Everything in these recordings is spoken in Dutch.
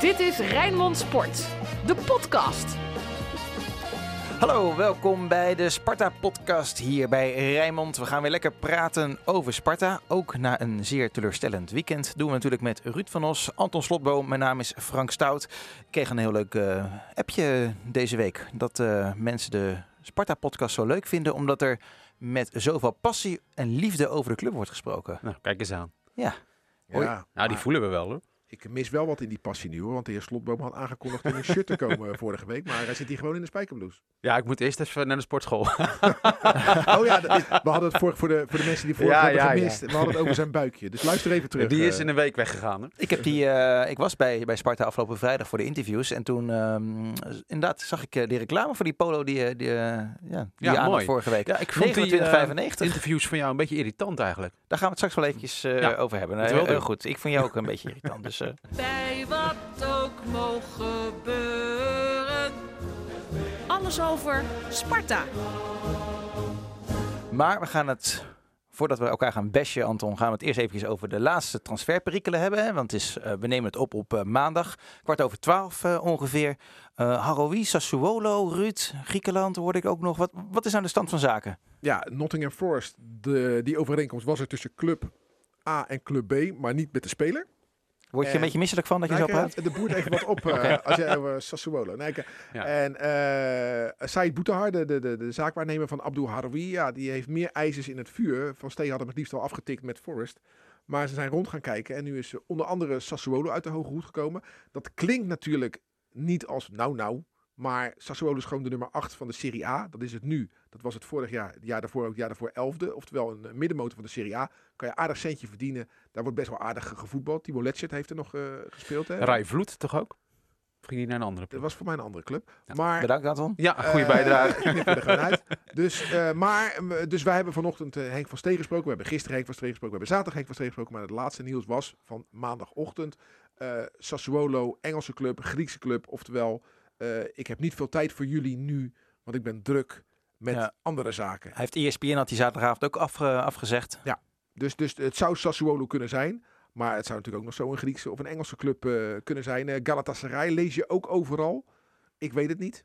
Dit is Rijnmond Sport, de podcast. Hallo, welkom bij de Sparta-podcast hier bij Rijnmond. We gaan weer lekker praten over Sparta. Ook na een zeer teleurstellend weekend doen we natuurlijk met Ruud van Os, Anton Slotboom. Mijn naam is Frank Stout. Ik kreeg een heel leuk uh, appje deze week dat uh, mensen de Sparta-podcast zo leuk vinden, omdat er met zoveel passie en liefde over de club wordt gesproken. Nou, kijk eens aan. Ja. ja nou, die voelen we wel hoor. Ik mis wel wat in die passie nu hoor. Want de heer Slotboom had aangekondigd in een shirt te komen vorige week. Maar hij zit hier gewoon in de spijkerblouse. Ja, ik moet eerst even naar de sportschool. oh ja, is, we hadden het voor, voor, de, voor de mensen die vorige ja, hebben ja, gemist. Ja. We hadden het over zijn buikje. Dus luister even terug. Die is eh. in een week weggegaan. Hè? Ik, heb die, uh, ik was bij, bij Sparta afgelopen vrijdag voor de interviews. En toen um, inderdaad zag ik uh, die reclame voor die polo die, die, ja, die ja, mooi. vorige week. Ja, ik vond 29, die interviews van jou een beetje irritant eigenlijk. Daar gaan we het straks wel eventjes over hebben. heel, heel goed. Ik vond jou ook een beetje irritant. Dus, wat ook mogen gebeuren. Alles over Sparta. Maar we gaan het, voordat we elkaar gaan bashen, Anton, gaan we het eerst even over de laatste transferperikelen hebben. Hè? Want het is, uh, we nemen het op op uh, maandag, kwart over twaalf uh, ongeveer. Haroui, Sassuolo, Ruud, Griekenland hoorde ik ook nog. Wat, wat is aan de stand van zaken? Ja, Nottingham Forest, de, die overeenkomst was er tussen club A en club B, maar niet met de speler. Word je een beetje misselijk van dat je nou, zo praat? De boert even wat op uh, als je over Sassuolo. Nee, ja. En uh, Said de, de, de, zaakwaarnemer van Abdul Haroui, ja, die heeft meer ijzers in het vuur. Van Steen had hem het liefst al afgetikt met Forest. Maar ze zijn rond gaan kijken en nu is onder andere Sassuolo uit de hoge hoed gekomen. Dat klinkt natuurlijk niet als nou nou, maar Sassuolo is gewoon de nummer 8 van de Serie A. Dat is het nu. Dat was het vorig jaar, het jaar daarvoor ook, het jaar daarvoor elfde. Oftewel een middenmotor van de Serie A. Kan je aardig centje verdienen. Daar wordt best wel aardig gevoetbald. Timo Letchert heeft er nog uh, gespeeld. Hè? Rai Vloed toch ook? Of ging hij naar een andere club? Dat was voor mij een andere club. Ja, maar, bedankt Anton. Ja, goede uh, bijdrage. er gewoon uit. Dus, uh, maar, dus wij hebben vanochtend Henk van Steen gesproken. We hebben gisteren Henk van Steen gesproken. We hebben zaterdag Henk van Steen gesproken. Maar het laatste nieuws was van maandagochtend. Sassuolo, Engelse club, Griekse club. Oftewel, ik heb niet veel tijd voor jullie nu, want ik ben druk met ja. andere zaken. Hij heeft ESPN had die zaterdagavond ook afge, afgezegd. Ja, dus, dus het zou Sassuolo kunnen zijn. Maar het zou natuurlijk ook nog zo een Griekse of een Engelse club uh, kunnen zijn. Uh, Galatasaray lees je ook overal. Ik weet het niet.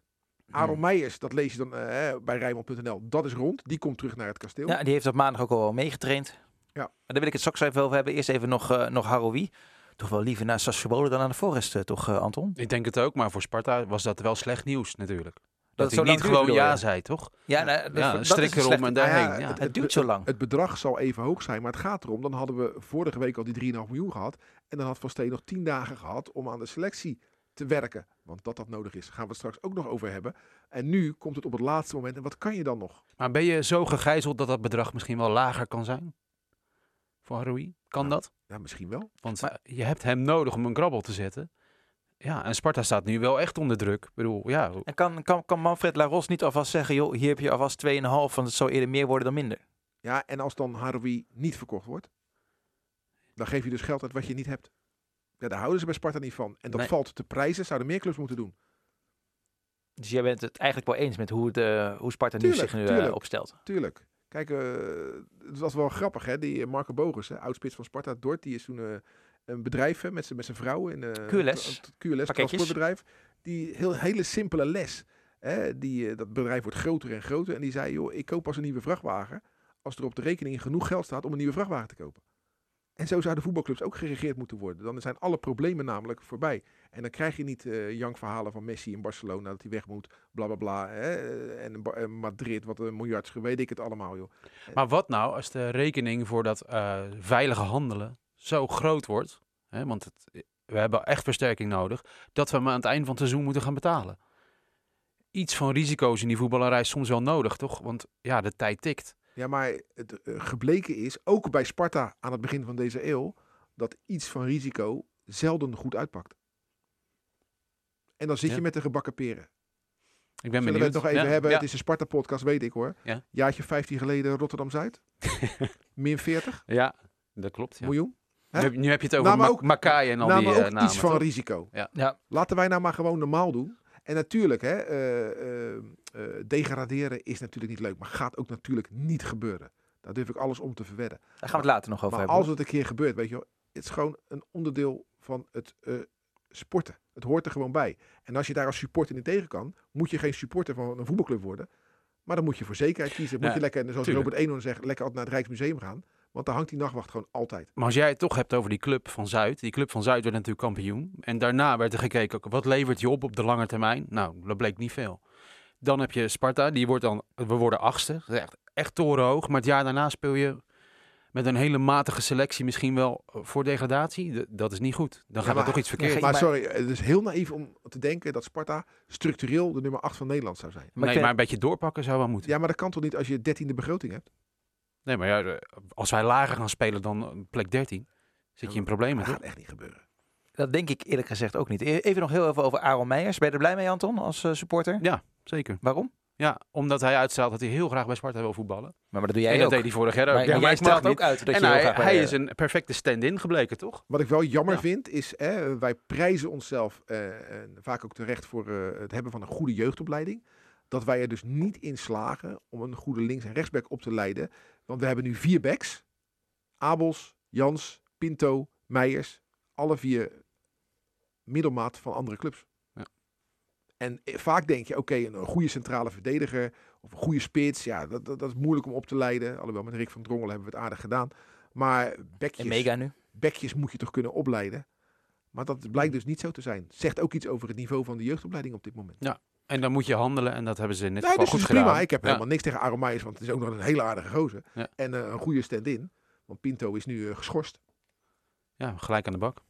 Aaron hmm. Meijers, dat lees je dan uh, bij Rijnmond.nl. Dat is rond. Die komt terug naar het kasteel. Ja, die heeft op maandag ook al meegetraind. Ja. Maar daar wil ik het straks even over hebben. Eerst even nog, nog Haroui. Toch wel liever naar Sassuolo dan aan de Forest, toch Anton? Ik denk het ook, maar voor Sparta was dat wel slecht nieuws natuurlijk. Dat, dat hij niet gewoon ja zei, toch? Ja, nou, ja, ja strik erom en daarheen. Nou ja, het, het, duurt zo lang. Het bedrag zal even hoog zijn, maar het gaat erom. Dan hadden we vorige week al die 3,5 miljoen gehad. En dan had Van Steen nog 10 dagen gehad om aan de selectie te werken. Want dat dat nodig is, gaan we het straks ook nog over hebben. En nu komt het op het laatste moment. En wat kan je dan nog? Maar ben je zo gegijzeld dat dat bedrag misschien wel lager kan zijn? Voor Rui? Kan dat? Ja, misschien wel. Want maar, je hebt hem nodig om een krabbel te zetten. Ja, en Sparta staat nu wel echt onder druk. Ik bedoel, ja. En kan, kan, kan Manfred Laros niet alvast zeggen, joh, hier heb je alvast 2,5, want het zou eerder meer worden dan minder? Ja, en als dan Haroui niet verkocht wordt, dan geef je dus geld uit wat je niet hebt. Ja, daar houden ze bij Sparta niet van. En dat nee. valt te prijzen, zouden meer clubs moeten doen. Dus jij bent het eigenlijk wel eens met hoe, het, hoe Sparta tuurlijk, nu zich nu tuurlijk, uh, opstelt? Tuurlijk. Kijk, uh, het was wel grappig, hè? Die Marco Bogus, oudspits van Sparta, Dort, die is toen uh, een bedrijf hè, met zijn vrouw in een QLS, QLS transportbedrijf. Die heel hele simpele les. Hè, die, dat bedrijf wordt groter en groter. En die zei, joh, ik koop pas een nieuwe vrachtwagen als er op de rekening genoeg geld staat om een nieuwe vrachtwagen te kopen. En zo zouden voetbalclubs ook geregeerd moeten worden. Dan zijn alle problemen namelijk voorbij. En dan krijg je niet uh, jankverhalen van Messi in Barcelona dat hij weg moet, bla bla bla. Hè? En uh, Madrid, wat een miljard, weet ik het allemaal, joh. Maar wat nou als de rekening voor dat veilige handelen zo groot wordt, hè, want het, we hebben echt versterking nodig, dat we hem aan het eind van het seizoen moeten gaan betalen. Iets van risico's in die voetballerij is soms wel nodig, toch? Want ja, de tijd tikt. Ja, maar het uh, gebleken is, ook bij Sparta aan het begin van deze eeuw, dat iets van risico zelden goed uitpakt. En dan zit ja. je met de gebakken peren. Ik ben Zullen benieuwd. we het nog even ja, hebben? Ja. Het is een Sparta-podcast, weet ik hoor. Ja. Jaartje 15 geleden Rotterdam-Zuid. Min 40 Ja, dat klopt. Ja. miljoen. Nu heb, nu heb je het over Nou, maar Ma- ook- Makai en al nou, die eh, namen. iets van toch? risico. Ja. Ja. Laten wij nou maar gewoon normaal doen. En natuurlijk, hè, eh, eh, eh, degraderen is natuurlijk niet leuk. Maar gaat ook natuurlijk niet gebeuren. Daar durf ik alles om te verwedden. Daar gaan we het later nog over Maar hebben. als het een keer gebeurt, weet je wel. Het is gewoon een onderdeel van het sporten. Het hoort er gewoon bij. En als je daar als supporter niet tegen kan, moet je geen supporter van een voetbalclub worden. Maar dan moet je voor zekerheid kiezen. Moet je lekker, zoals tuurlijk. Robert Eenhoorn zegt, lekker altijd naar het Rijksmuseum gaan. Want daar hangt die nachtwacht gewoon altijd. Maar als jij het toch hebt over die club van Zuid. Die club van Zuid werd natuurlijk kampioen. En daarna werd er gekeken, wat levert je op op de lange termijn? Nou, dat bleek niet veel. Dan heb je Sparta, die wordt dan, we worden achtste. Dat is echt, echt torenhoog. Maar het jaar daarna speel je met een hele matige selectie misschien wel eh, voor degradatie. D- Dat is niet goed. Dan gaat er maar- toch iets verkeerd. Ja, Maar sorry, het is heel naïef om te denken dat Sparta structureel de nummer 8 van Nederland zou zijn. Maar nee, maar een beetje doorpakken zou wel moeten. Ja, maar dat kan toch niet als je 13e begroting hebt? Nee, maar ja, als wij lager gaan spelen dan eh, plek 13, zit je in problemen, Dat toch? gaat echt niet gebeuren. Dat denk ik eerlijk gezegd ook niet. E- Even nog heel even over Aaron Meijers. Ben je er blij mee, Anton, als eh, supporter? Ja, zeker. Waarom? Ja, omdat hij uitstraalt dat hij heel graag bij Sparta wil voetballen. Maar, maar dat doe en jij dat ook. deed hij vorig jaar ook. Maar, Ja, maar maar jij ik mag straalt ook uit dat En je heel hij, graag bij, hij eh, is een perfecte stand-in gebleken, toch? Wat ik wel jammer Ja. vind is, hè, wij prijzen onszelf eh, en vaak ook terecht voor eh, het hebben van een goede jeugdopleiding. Dat wij er dus niet in slagen om een goede links- en rechtsback op te leiden. Want we hebben nu vier backs. Abels, Jans, Pinto, Meijers. Alle vier middelmaat van andere clubs. Ja. En eh, vaak denk je, oké, een, een goede centrale verdediger of een goede spits. Ja, dat, dat, dat is moeilijk om op te leiden. Alhoewel met Rick van Drongel hebben we het aardig gedaan. Maar En bekjes, mega nu. bekjes moet je toch kunnen opleiden. Maar dat blijkt dus niet zo te zijn. Zegt ook iets over het niveau van de jeugdopleiding op dit moment. En dan moet je handelen en dat hebben ze in dit Nee, dus goed dat is prima. gedaan. Ik heb Ja. helemaal niks tegen Aaron Meijers, want het is ook nog een hele aardige gozer. Ja. En eh, een goede stand-in. Want Pinto is nu eh, geschorst. Ja, gelijk aan de bak.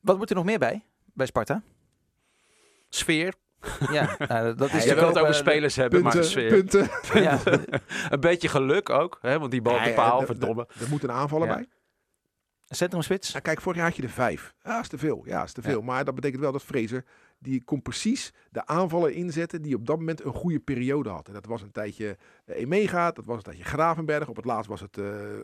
Wat moet er nog meer bij, bij Sparta? Sfeer. Ja, nou, dat is je te wil het koop, over eh, spelers hebben, maar Punten, sfeer. punten. Ja, een beetje geluk ook, hè, want die bal op de paal, verdomme. Er moet een aanvaller Ja. bij. centrumspits. Nou, kijk, vorig jaar had je er vijf. Ja, is te veel. Ja, is te veel. Maar dat betekent wel dat Fraser, die kon precies de aanvaller inzetten die op dat moment een goede periode had. En dat was een tijdje eh, Emega, dat was een tijdje Gravenberg. Op het laatst was het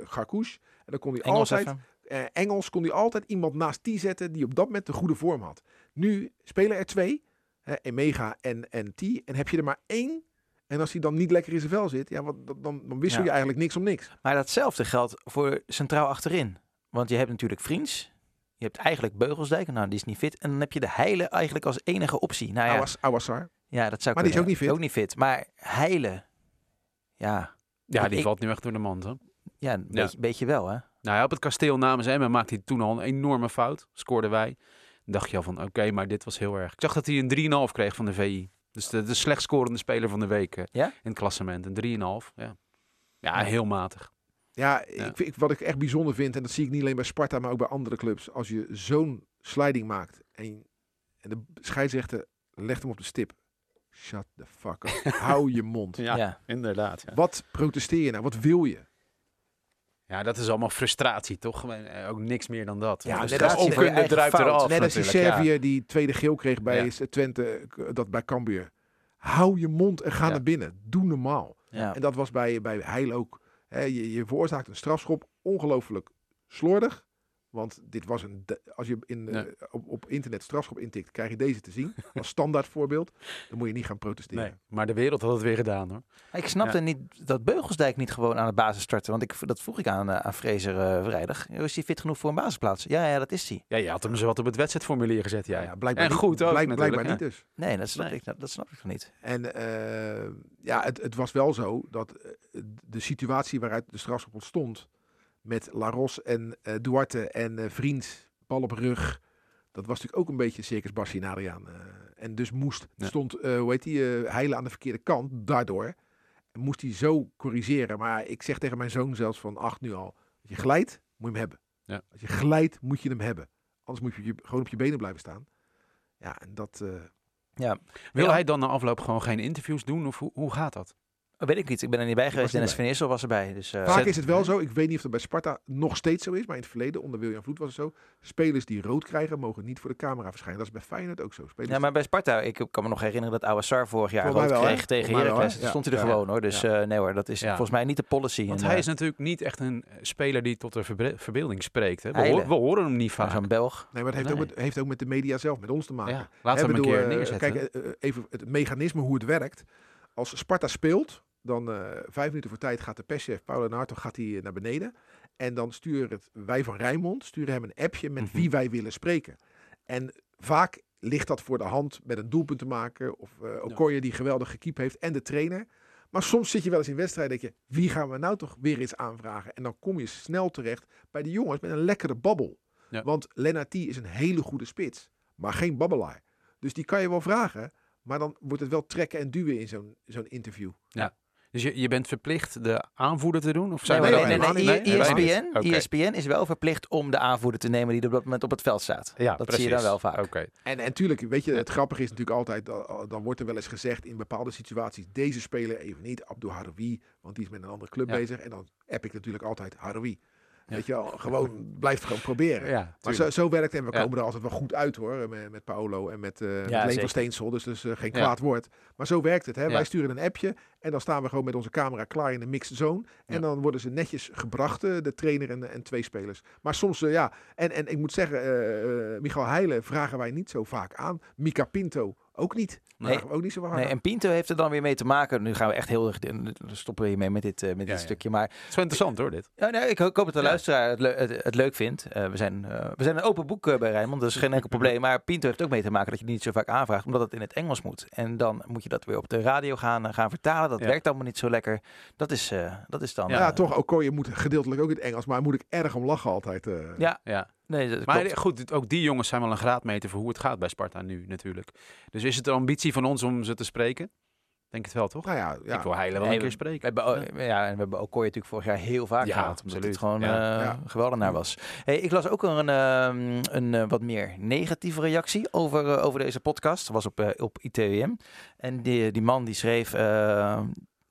Garkouche. En dan kon hij Engels altijd, even. eh, Engels kon hij altijd iemand naast die zetten die op dat moment de goede vorm had. Nu spelen er twee, hè, Emega en, en T. En heb je er maar één. En als hij dan niet lekker in zijn vel zit, ja, wat, dan, dan wissel Ja. je eigenlijk niks om niks. Maar datzelfde geldt voor centraal achterin. Want je hebt natuurlijk Vriends. Je hebt eigenlijk Beugelsdijk. Nou, die is niet fit. En dan heb je de Heile eigenlijk als enige optie. Nou ja, Awas, Awassar. ja dat zou Maar die is ook niet fit. Ook niet fit. Maar Heile, ja, Ja, ik- die ik- valt nu echt door de mand. Hè? ja een Ja. Beetje, beetje wel hè. Nou ja, op het kasteel namens Emmen maakte hij toen al een enorme fout. Scoorden wij. Dan dacht je al van, oké, maar dit was heel erg. Ik zag dat hij een 3,5 kreeg van de VI. Dus de, de slecht scorende speler van de week eh, Ja? in het klassement. Een 3,5, ja. Ja, heel matig. Ja, Ja. Ik, vind- wat ik echt bijzonder vind, en dat zie ik niet alleen bij Sparta, maar ook bij andere clubs. Als je zo'n sliding maakt en, en de scheidsrechter legt hem op de stip. Shut the fuck up. Hou je mond. Ja, Ja. inderdaad. Ja. Wat protesteer je nou? Wat wil je? ja, dat is allemaal frustratie, toch? Eh, Ook niks meer dan dat. Ja, Dus net dat als je onkunde druipt eraf Net als die. Serviër die tweede geel kreeg bij Twente, dat bij Cambuur. Hou je mond en ga Ja. naar binnen. Doe normaal. Ja. En dat was bij, bij Heil ook. Je, je veroorzaakt een strafschop ongelooflijk slordig. Want dit was een. Als je in, eh, op, op internet strafschop intikt, krijg je deze te zien. Als standaard voorbeeld. Dan moet je niet gaan protesteren. Nee, maar de wereld had het weer gedaan, hoor. Ik snapte niet dat Beugelsdijk niet gewoon aan de basis startte. Want ik, dat vroeg ik aan, eh, aan Fraser eh, vrijdag. Is hij fit genoeg voor een basisplaats? Ja, ja, dat is hij. Ja, je had hem zo wat op het wedstrijdformulier gezet, Ja, ja, blijkbaar en niet, goed ook, blijk- natuurlijk, blijkbaar ja. niet dus. Nee, dat snap, Nee. Ik, dat, dat snap ik nog niet. En eh, ja, het, het was wel zo dat de situatie waaruit de strafschop ontstond. Met Laros en eh, Duarte en eh Vriend, bal op rug. Dat was natuurlijk ook een beetje circus Bassi en Adriaan. eh. en dus moest, Ja. stond, hoe heet die, eh Heile aan de verkeerde kant. Daardoor moest hij zo corrigeren. Maar ik zeg tegen mijn zoon zelfs van acht nu al. Als je glijdt, moet je hem hebben. Ja. Als je glijdt, moet je hem hebben. Anders moet je, gewoon op je benen blijven staan. Ja, en dat... Ja, Wil hij dan na afloop gewoon geen interviews doen? Of hoe, hoe gaat dat? Dat weet ik niet. Ik ben er niet bij geweest. Dennis. Van Eersel was erbij. Dus, eh, Vaak Zet- is het wel zo, ik weet niet of dat bij Sparta nog steeds zo is, maar in het verleden onder William Vloed was het zo. Spelers die rood krijgen, mogen niet voor de camera verschijnen. Dat is bij Feyenoord ook zo. Spelers ja, maar bij Sparta, ik kan me nog herinneren dat Awassar vorig jaar rood wel, kreeg tegen Heracles. Toen stond hij er Ja. gewoon hoor. Dus Ja. eh, nee hoor, dat is Ja. volgens mij niet de policy. Want En, hij eh, is natuurlijk niet echt een speler die tot de verbe- verbeelding spreekt. Hè? We, horen hem niet vaak. Zo'n Belg. Nee, maar het heeft, Nee. ook met, heeft ook met de media zelf, met ons te maken. Ja, laten we hem een keer neerzetten. Kijk, even het mechanisme hoe het werkt. Als Sparta speelt, dan eh, vijf minuten voor tijd gaat de perschef Paolo Narto gaat hij eh, naar beneden. En dan sturen het, wij van Rijnmond sturen hem een appje met Mhm. wie wij willen spreken. En vaak ligt dat voor de hand met een doelpunt te maken. Of uh, Okoye die geweldig gekiept heeft en de trainer. Maar soms zit je wel eens in wedstrijden denk je, wie gaan we nou toch weer iets aanvragen? En dan kom je snel terecht bij de jongens met een lekkere babbel. Want Lennartie is een hele goede spits, maar geen babbelaar. Dus die kan je wel vragen, maar dan wordt het wel trekken en duwen in zo'n zo'n interview. Ja. Dus je, je bent verplicht de aanvoerder te doen? Of zijn nee, we nee, nee, nee, nee, ESPN, ESPN is wel verplicht om de aanvoerder te nemen die op dat moment op het veld staat. Ja, dat precies. zie je dan wel vaak. Okay. En natuurlijk, weet je, het grappige is natuurlijk altijd, dan wordt er wel eens gezegd in bepaalde situaties, deze speler even niet, Abdul Haroui, want die is met een andere club Ja. bezig. En dan app ik natuurlijk altijd Haroui. Weet je wel, gewoon, blijft gewoon proberen. Ja, Maar zo, zo werkt het en we Ja. komen er altijd wel goed uit hoor. Met, met Paolo en met, eh met Leen zeker. van Steensel. Dus, dus eh, geen Ja. kwaad woord. Maar zo werkt het. Hè? Ja. Wij sturen een appje. En dan staan we gewoon met onze camera klaar in de mixed zone. En Ja. dan worden ze netjes gebracht. eh, de trainer en, en twee spelers. Maar soms, eh, ja. En, en ik moet zeggen, eh, eh, Michael Heijlen vragen wij niet zo vaak aan. Mika Pinto ook niet. Nee. Ook niet zo vaak Nee, en Pinto heeft er dan weer mee te maken. Nu gaan we echt heel erg. stoppen we hiermee met dit, eh, met dit Ja, stukje. Maar Het is wel interessant hoor, dit. ja, nee, ik, ho- ik hoop dat de Ja. luisteraar het, het, het leuk vindt. Eh, we, zijn, eh, we zijn een open boek bij Rijnmond, dat is geen enkel probleem. Maar Pinto heeft ook mee te maken dat je het niet zo vaak aanvraagt, omdat het in het Engels moet. En dan moet je dat weer op de radio gaan, gaan vertalen. Dat Ja. werkt allemaal niet zo lekker. Dat is, dat is dan. Ja, toch. Okoye moet gedeeltelijk ook in het Engels. Maar moet ik erg om lachen altijd. Ja, Ja. Nee, dat Maar klopt. goed, ook die jongens zijn wel een graadmeter voor hoe het gaat bij Sparta nu natuurlijk. Dus is het de ambitie van ons om ze te spreken? Denk het wel, toch? Nou ja, ja. Ik wil Heilen wel Nee, een keer We spreken. hebben, o- ja. en we hebben Okoye natuurlijk vorig jaar heel vaak Ja, gehad. Omdat absoluut. het gewoon Ja. eh Ja. geweldig naar was. Hey, ik las ook een, ehm, een eh, wat meer negatieve reactie over, eh, over deze podcast. Dat was op, op ITWM. En die, die man die schreef...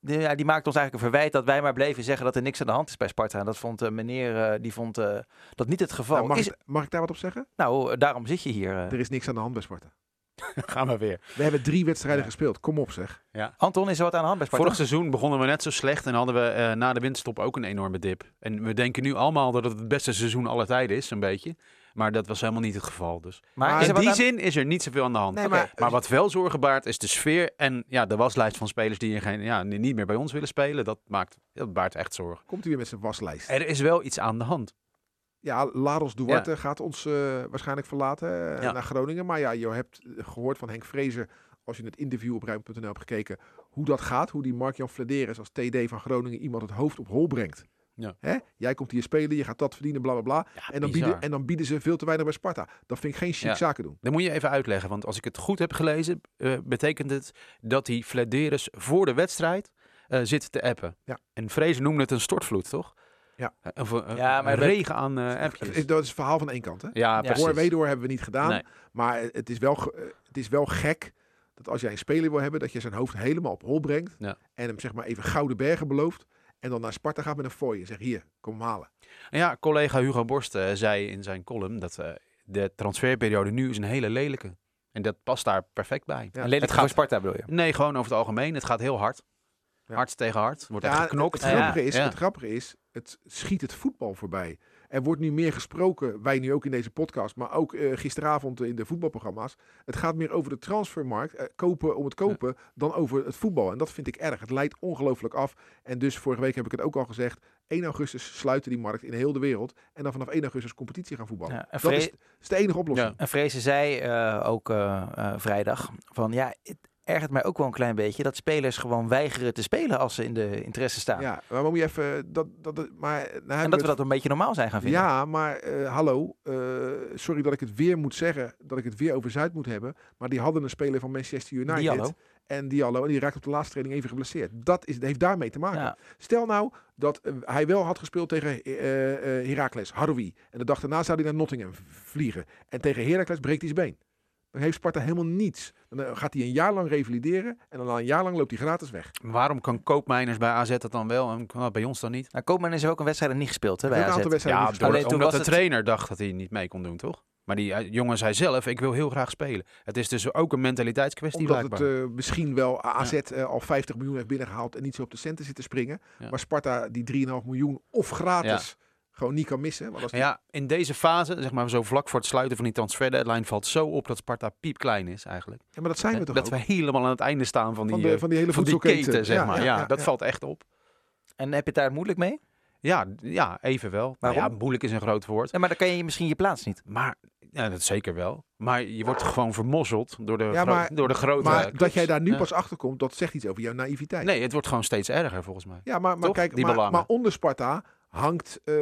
die, ja, die maakte ons eigenlijk een verwijt dat wij maar bleven zeggen dat er niks aan de hand is bij Sparta. En dat vond eh, meneer eh, die vond eh, dat niet het geval. Nou, mag, is, ik, mag ik daar wat op zeggen? nou, daarom zit je hier. Er is niks aan de hand bij Sparta. Gaan we weer. We hebben drie wedstrijden Ja. gespeeld. Kom op zeg. Anton, is er wat aan de hand bij Sparta? Vorig seizoen begonnen we net zo slecht en hadden we eh, na de winterstop ook een enorme dip. En we denken nu allemaal dat het het beste seizoen aller tijden is, een beetje. Maar dat was helemaal niet het geval. Dus. maar In die aan- zin is er niet zoveel aan de hand. Nee, maar- maar wat wel zorgen baart is de sfeer en ja, de waslijst van spelers die er geen, ja, niet meer bij ons willen spelen. Dat, maakt, dat baart echt zorgen. Komt hij weer met zijn waslijst. Er is wel iets aan de hand. Ja, Laros Duarte gaat ons eh, waarschijnlijk verlaten eh, Ja. naar Groningen. Maar ja, je hebt gehoord van Henk Vrezer, als je het interview op Ruim.nl hebt gekeken, hoe dat gaat. Hoe die Mark-Jan Flederis als TD van Groningen iemand het hoofd op hol brengt. Ja. Hè? Jij komt hier spelen, je gaat dat verdienen, bla bla bla. Ja, En dan, bizar. bieden, en dan bieden ze veel te weinig bij Sparta. Dat vind ik geen chic Ja. zaken doen. Dat moet je even uitleggen, want als ik het goed heb gelezen, eh, betekent het dat die Flederis voor de wedstrijd eh, zit te appen. Ja. En Vrezen noemde het een stortvloed, toch? Ja. Eh, Of een, Ja, maar regen aan eh appjes. Dat is het verhaal van één kant. Hè? Ja. Voor Wedoor hebben we niet gedaan. Nee. Maar het is, wel, het is wel gek dat als jij een speler wil hebben, dat je zijn hoofd helemaal op hol brengt. Ja. En hem zeg maar even gouden bergen belooft. En dan naar Sparta gaat met een fooi en zegt hier, kom hem halen. En Ja, collega Hugo Borst eh, zei in zijn column dat eh, de transferperiode nu is een hele lelijke. En dat past daar perfect bij. Ja. Lelijk Het voor gaat- Sparta bedoel je? Nee, gewoon over het algemeen. Het gaat heel hard. Ja. Hard tegen hard. Wordt Ja, echt geknokt. Het grappige, Ja, is, het grappige is, het schiet het voetbal voorbij. Er wordt nu meer gesproken, wij nu ook in deze podcast, maar ook eh, gisteravond in de voetbalprogramma's. Het gaat meer over de transfermarkt, eh, kopen om het kopen, dan over het voetbal. En dat vind ik erg. Het leidt ongelooflijk af. En dus vorige week heb ik het ook al gezegd, 1 augustus sluiten die markt in heel de wereld. En dan vanaf 1 augustus competitie gaan voetballen. Ja, dat is, is de enige oplossing. Ja. En Vrezen zei eh, ook vrijdag van ja, het ergert mij ook wel een klein beetje dat spelers gewoon weigeren te spelen als ze in de interesse staan. Ja, maar moet je even. Dat, dat, maar, nou en dat we dat een beetje normaal zijn gaan vinden. Ja, maar eh, hallo. eh, sorry dat ik het weer moet zeggen. Dat ik het weer over Zuid moet hebben. Maar die hadden een speler van Manchester United. Diallo. En Diallo. En die raakt op de laatste training even geblesseerd. Dat is, heeft daarmee te maken. Ja. Stel nou dat eh, hij wel had gespeeld tegen eh, Heracles, Haroui. En de dag daarna zou hij naar Nottingham vliegen. En tegen Heracles breekt hij zijn been. Dan heeft Sparta helemaal niets. Dan eh, gaat hij een jaar lang revalideren. En dan een jaar lang loopt hij gratis weg. Waarom kan Koopmijners bij AZ dat dan wel en kan dat bij ons dan niet? Nou, Koopman is ook een wedstrijd niet gespeeld hè, bij heeft een AZ. aantal wedstrijden Ja, door, gespeeld. Alleen toen omdat de het- trainer dacht dat hij niet mee kon doen, toch? Maar die eh, jongen zei zelf, ik wil heel graag spelen. Het is dus ook een mentaliteitskwestie Omdat blijkbaar. het eh, misschien wel AZ al 50 miljoen heeft binnengehaald en niet zo op de centen zit te springen. Ja. Maar Sparta die 3,5 miljoen of gratis gewoon niet kan missen. Want als die- Ja, in deze fase, zeg maar zo vlak voor het sluiten van die transfer deadline, valt zo op dat Sparta piepklein is eigenlijk. Ja, maar dat zijn we toch dat ook? we helemaal aan het einde staan van die, van, de, eh, van die hele van die keten, zeg Ja, maar. ja, Ja, ja, dat ja. valt echt op. En heb je het daar moeilijk mee? Ja, ja even wel. Nou Waarom? ja, moeilijk is een groot woord. Ja, maar dan kan je misschien je plaats niet. Maar Ja, dat zeker wel. Maar je wordt gewoon vermozzeld door de, Ja, gro- maar- door de grote Maar clubs. dat jij daar nu Ja. pas achter komt, dat zegt iets over jouw naïviteit. Nee, het wordt gewoon steeds erger volgens mij. Ja, maar, maar Toch? kijk, Die maar, maar onder Sparta hangt, eh,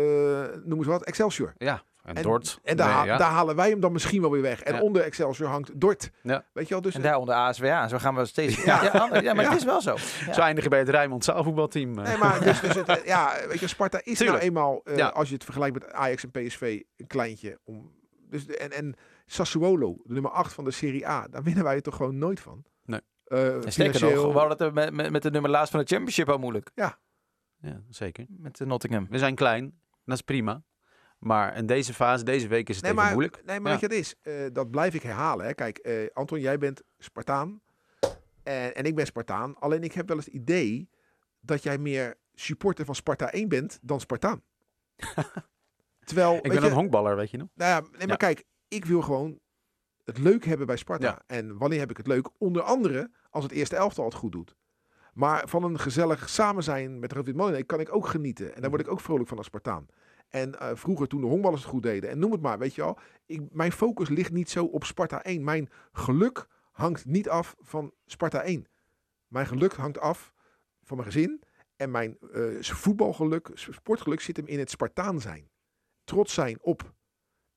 noem eens wat, Excelsior. Ja, en, En- Dort. En daar, Nee, ha- ja. daar halen wij hem dan misschien wel weer weg. En Ja. onder Excelsior hangt Dort. Ja. Weet je wel, dus En daaronder ASWA. Zo gaan we steeds... Ja. Ja, ja, ja, maar het is wel zo. Ja. Zo eindigen bij het Rijnmond zaalvoetbalteam. eh. Nee, maar dus, dus het, ja, weet je, Sparta is Tuurlijk. nou eenmaal, eh, Ja. als je het vergelijkt met Ajax en PSV, een kleintje. Om, dus, de- en, en Sassuolo, de nummer 8 van de Serie A, daar winnen wij het toch gewoon nooit van. Nee. Eh, En sterker nog, we hadden het met, met, met de nummer laatst van de Championship al moeilijk. Ja, zeker. Met de Nottingham. We zijn klein, dat is prima. Maar in deze fase, deze week is het Nee, even maar, moeilijk. nee, maar Ja. weet je het is? Eh, dat blijf ik herhalen. Hè. Kijk, eh, Anton, jij bent Spartaan. En, en ik ben Spartaan. Alleen ik heb wel eens het idee dat jij meer supporter van Sparta 1 bent dan Spartaan. Terwijl, Ik ben je, een honkballer, weet je nog? Nou ja, nee, maar Ja. kijk, ik wil gewoon het leuk hebben bij Sparta. Ja. En wanneer heb ik het leuk? Onder andere als het eerste elftal het goed doet. Maar van een gezellig samen zijn met Rood Molenaar kan ik ook genieten. En daar word ik ook vrolijk van als Spartaan. En eh, vroeger toen de honkballers het goed deden. En noem het maar, weet je wel. Ik, mijn focus ligt niet zo op Sparta 1. Mijn geluk hangt niet af van Sparta 1. Mijn geluk hangt af van mijn gezin. En mijn eh, voetbalgeluk, sportgeluk zit hem in het Spartaan zijn. Trots zijn op.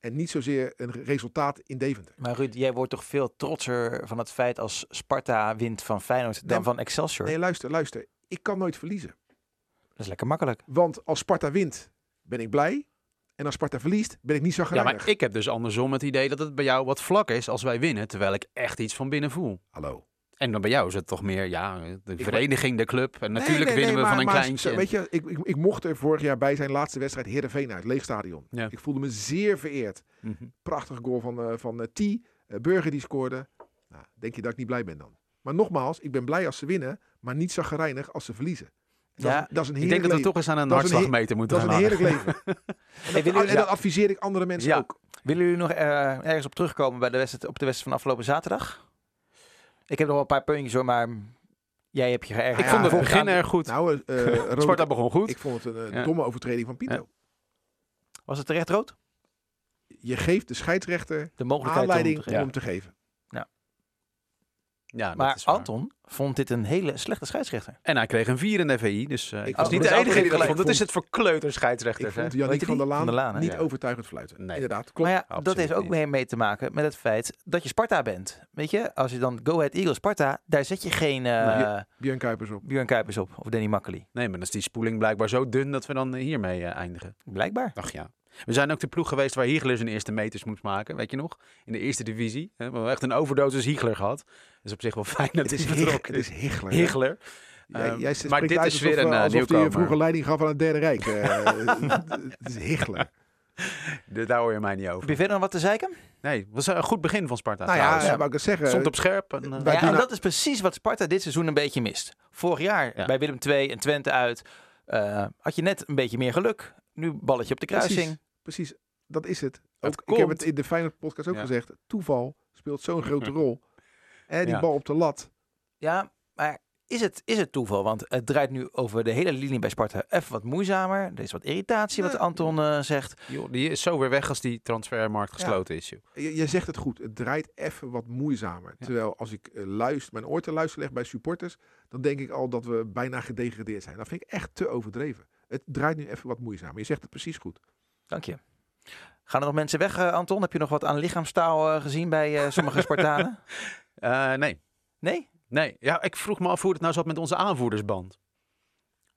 En niet zozeer een resultaat in Deventer. Maar Ruud, jij wordt toch veel trotser van het feit als Sparta wint van Feyenoord dan Nee, van Excelsior? Nee, luister, luister. Ik kan nooit verliezen. Dat is lekker makkelijk. Want als Sparta wint, ben ik blij. En als Sparta verliest, ben ik niet zo Ja, maar ik heb dus andersom het idee dat het bij jou wat vlak is als wij winnen. Terwijl ik echt iets van binnen voel. Hallo. En dan bij jou is het toch meer, ja, de Ik- vereniging, de club. En natuurlijk nee, winnen nee, we van een maar kleintje. zo- Weet je, ik, ik, ik mocht er vorig jaar bij zijn laatste wedstrijd Heerenveen uit, leeg stadion. Ja. Ik voelde me zeer vereerd. Mhm. Prachtige goal van, eh van eh, T. eh, Burger die scoorde. Nou, denk je dat ik niet blij ben dan? Maar nogmaals, ik ben blij als ze winnen, maar niet zagrijnig als ze verliezen. Dat, Ja, dat is een Ik denk dat we toch eens aan een hartslagmeter moeten Dat is gaan een heerlijk leven. En dat, jullie- en dat adviseer ik andere mensen Ja. ook. Willen jullie nog ergens op terugkomen bij de wedstrijd, op de wedstrijd van afgelopen zaterdag? Ik heb nog wel een paar puntjes hoor, maar jij hebt je geërgerd. Ik Ja, vond het begin aan- erg goed. Nou, rode- Sparta begon goed. ik vond het een eh, Ja. domme overtreding van Pinto. Ja. Was het terecht rood? Je geeft de scheidsrechter De mogelijkheid aanleiding om om te hem te geven. Ja, dat Maar. Anton vond dit een hele slechte scheidsrechter. En hij kreeg een 4 in de VI, dus eh, ik was niet de dat enige die dat vond. Het is het voor kleuter Ik vond van der? Laan, der Laan, niet Ja. overtuigend fluiten. Nee. Inderdaad, klopt. maar ja, dat heeft ook niet. mee, te maken met het feit dat je Sparta bent. Weet je, als je dan Go Ahead Eagles Sparta, daar zet je geen eh Nee. Björn Kuipers op. Björn Kuipers op of Danny Makkely. Nee, maar dan is die spoeling blijkbaar zo dun dat we dan eh, hiermee eh, eindigen. Blijkbaar. Ach ja. We zijn ook de ploeg geweest waar Hiegler zijn eerste meters moest maken, weet je nog? In de eerste divisie. Hè? We hebben echt een overdosis Hiegler gehad. Dat is op zich wel fijn dat Het is, het is. hè? Hiegler. Jij, Ehm, jij maar dit is weer een, eh, alsof hij vroeger leiding gaf aan het Derde Rijk. Eh, het is Higgler. De- Daar hoor je mij niet Heb over. je verder nog wat te zeiken? Nee, het was een goed begin van Sparta. nou ja, ja, wou ik het zeggen. Stond op scherp. En, eh, Ja, en nou- dat is precies wat Sparta dit seizoen een beetje mist. Vorig jaar Ja. bij Willem II en Twente uit eh, had je net een beetje meer geluk. Nu balletje op de kruising. Precies, precies, dat is het. Ik heb het in de Feyenoord podcast ook Ja. gezegd. Toeval speelt zo'n grote rol. En die Ja. bal op de lat. Ja, maar is het, is het toeval? Want het draait nu over de hele linie bij Sparta even wat moeizamer. Er is wat irritatie, wat. Anton eh, zegt. joh, die is zo weer weg als die transfermarkt gesloten is. Joh. Je, je zegt het goed. Het draait even wat moeizamer. Ja. Terwijl als ik eh, luister, mijn oor te luisteren leg bij supporters. Dan denk ik al dat we bijna gedegradeerd zijn. Dat vind ik echt te overdreven. Het draait nu even wat moeizamer. Je zegt het precies goed. Dank je. Gaan er nog mensen weg, eh, Anton? Heb je nog wat aan lichaamstaal eh, gezien bij eh, sommige Spartanen? Eh, nee. Nee? Nee, ja, ik vroeg me af hoe het nou zat met onze aanvoerdersband.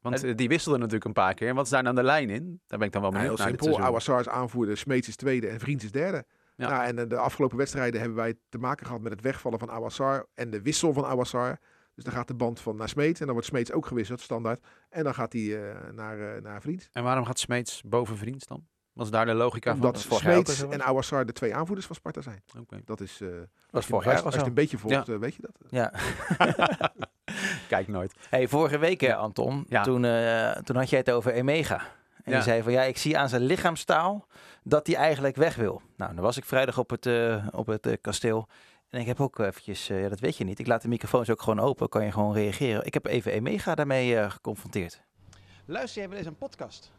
Want die wisselde natuurlijk een paar keer. En wat is daar nou de lijn in? Daar ben ik dan wel Nou, benieuwd heel naar simpel. Awassar is aanvoerder, Smeets is tweede en Vriends is derde. Ja. Nou, en de afgelopen wedstrijden hebben wij te maken gehad met het wegvallen van Awassar en de wissel van Awassar. Dus dan gaat de band van naar Smeets en dan wordt Smeets ook gewisseld, standaard. En dan gaat hij eh, naar, eh, naar Vriends. En waarom gaat Smeets boven Vriends dan? Was daar de logica Omdat van? ook Smeets en Awassar de twee aanvoerders van Sparta zijn. Oké. Dat is, eh, was als, vorig jaar als, al als je zo. een beetje volgt, weet je dat. Ja. Kijk nooit. Hey, vorige week, eh, Anton, Ja. toen, eh, toen had jij het over Emega. En Ja. je zei van ja, ik zie aan zijn lichaamstaal dat hij eigenlijk weg wil. Nou, dan was ik vrijdag op het, eh, op het kasteel. En ik heb ook eventjes, eh, ja dat weet je niet, ik laat de microfoons ook gewoon open, kan je gewoon reageren. Ik heb even Emega daarmee eh, geconfronteerd. Luister jij wel eens een podcast?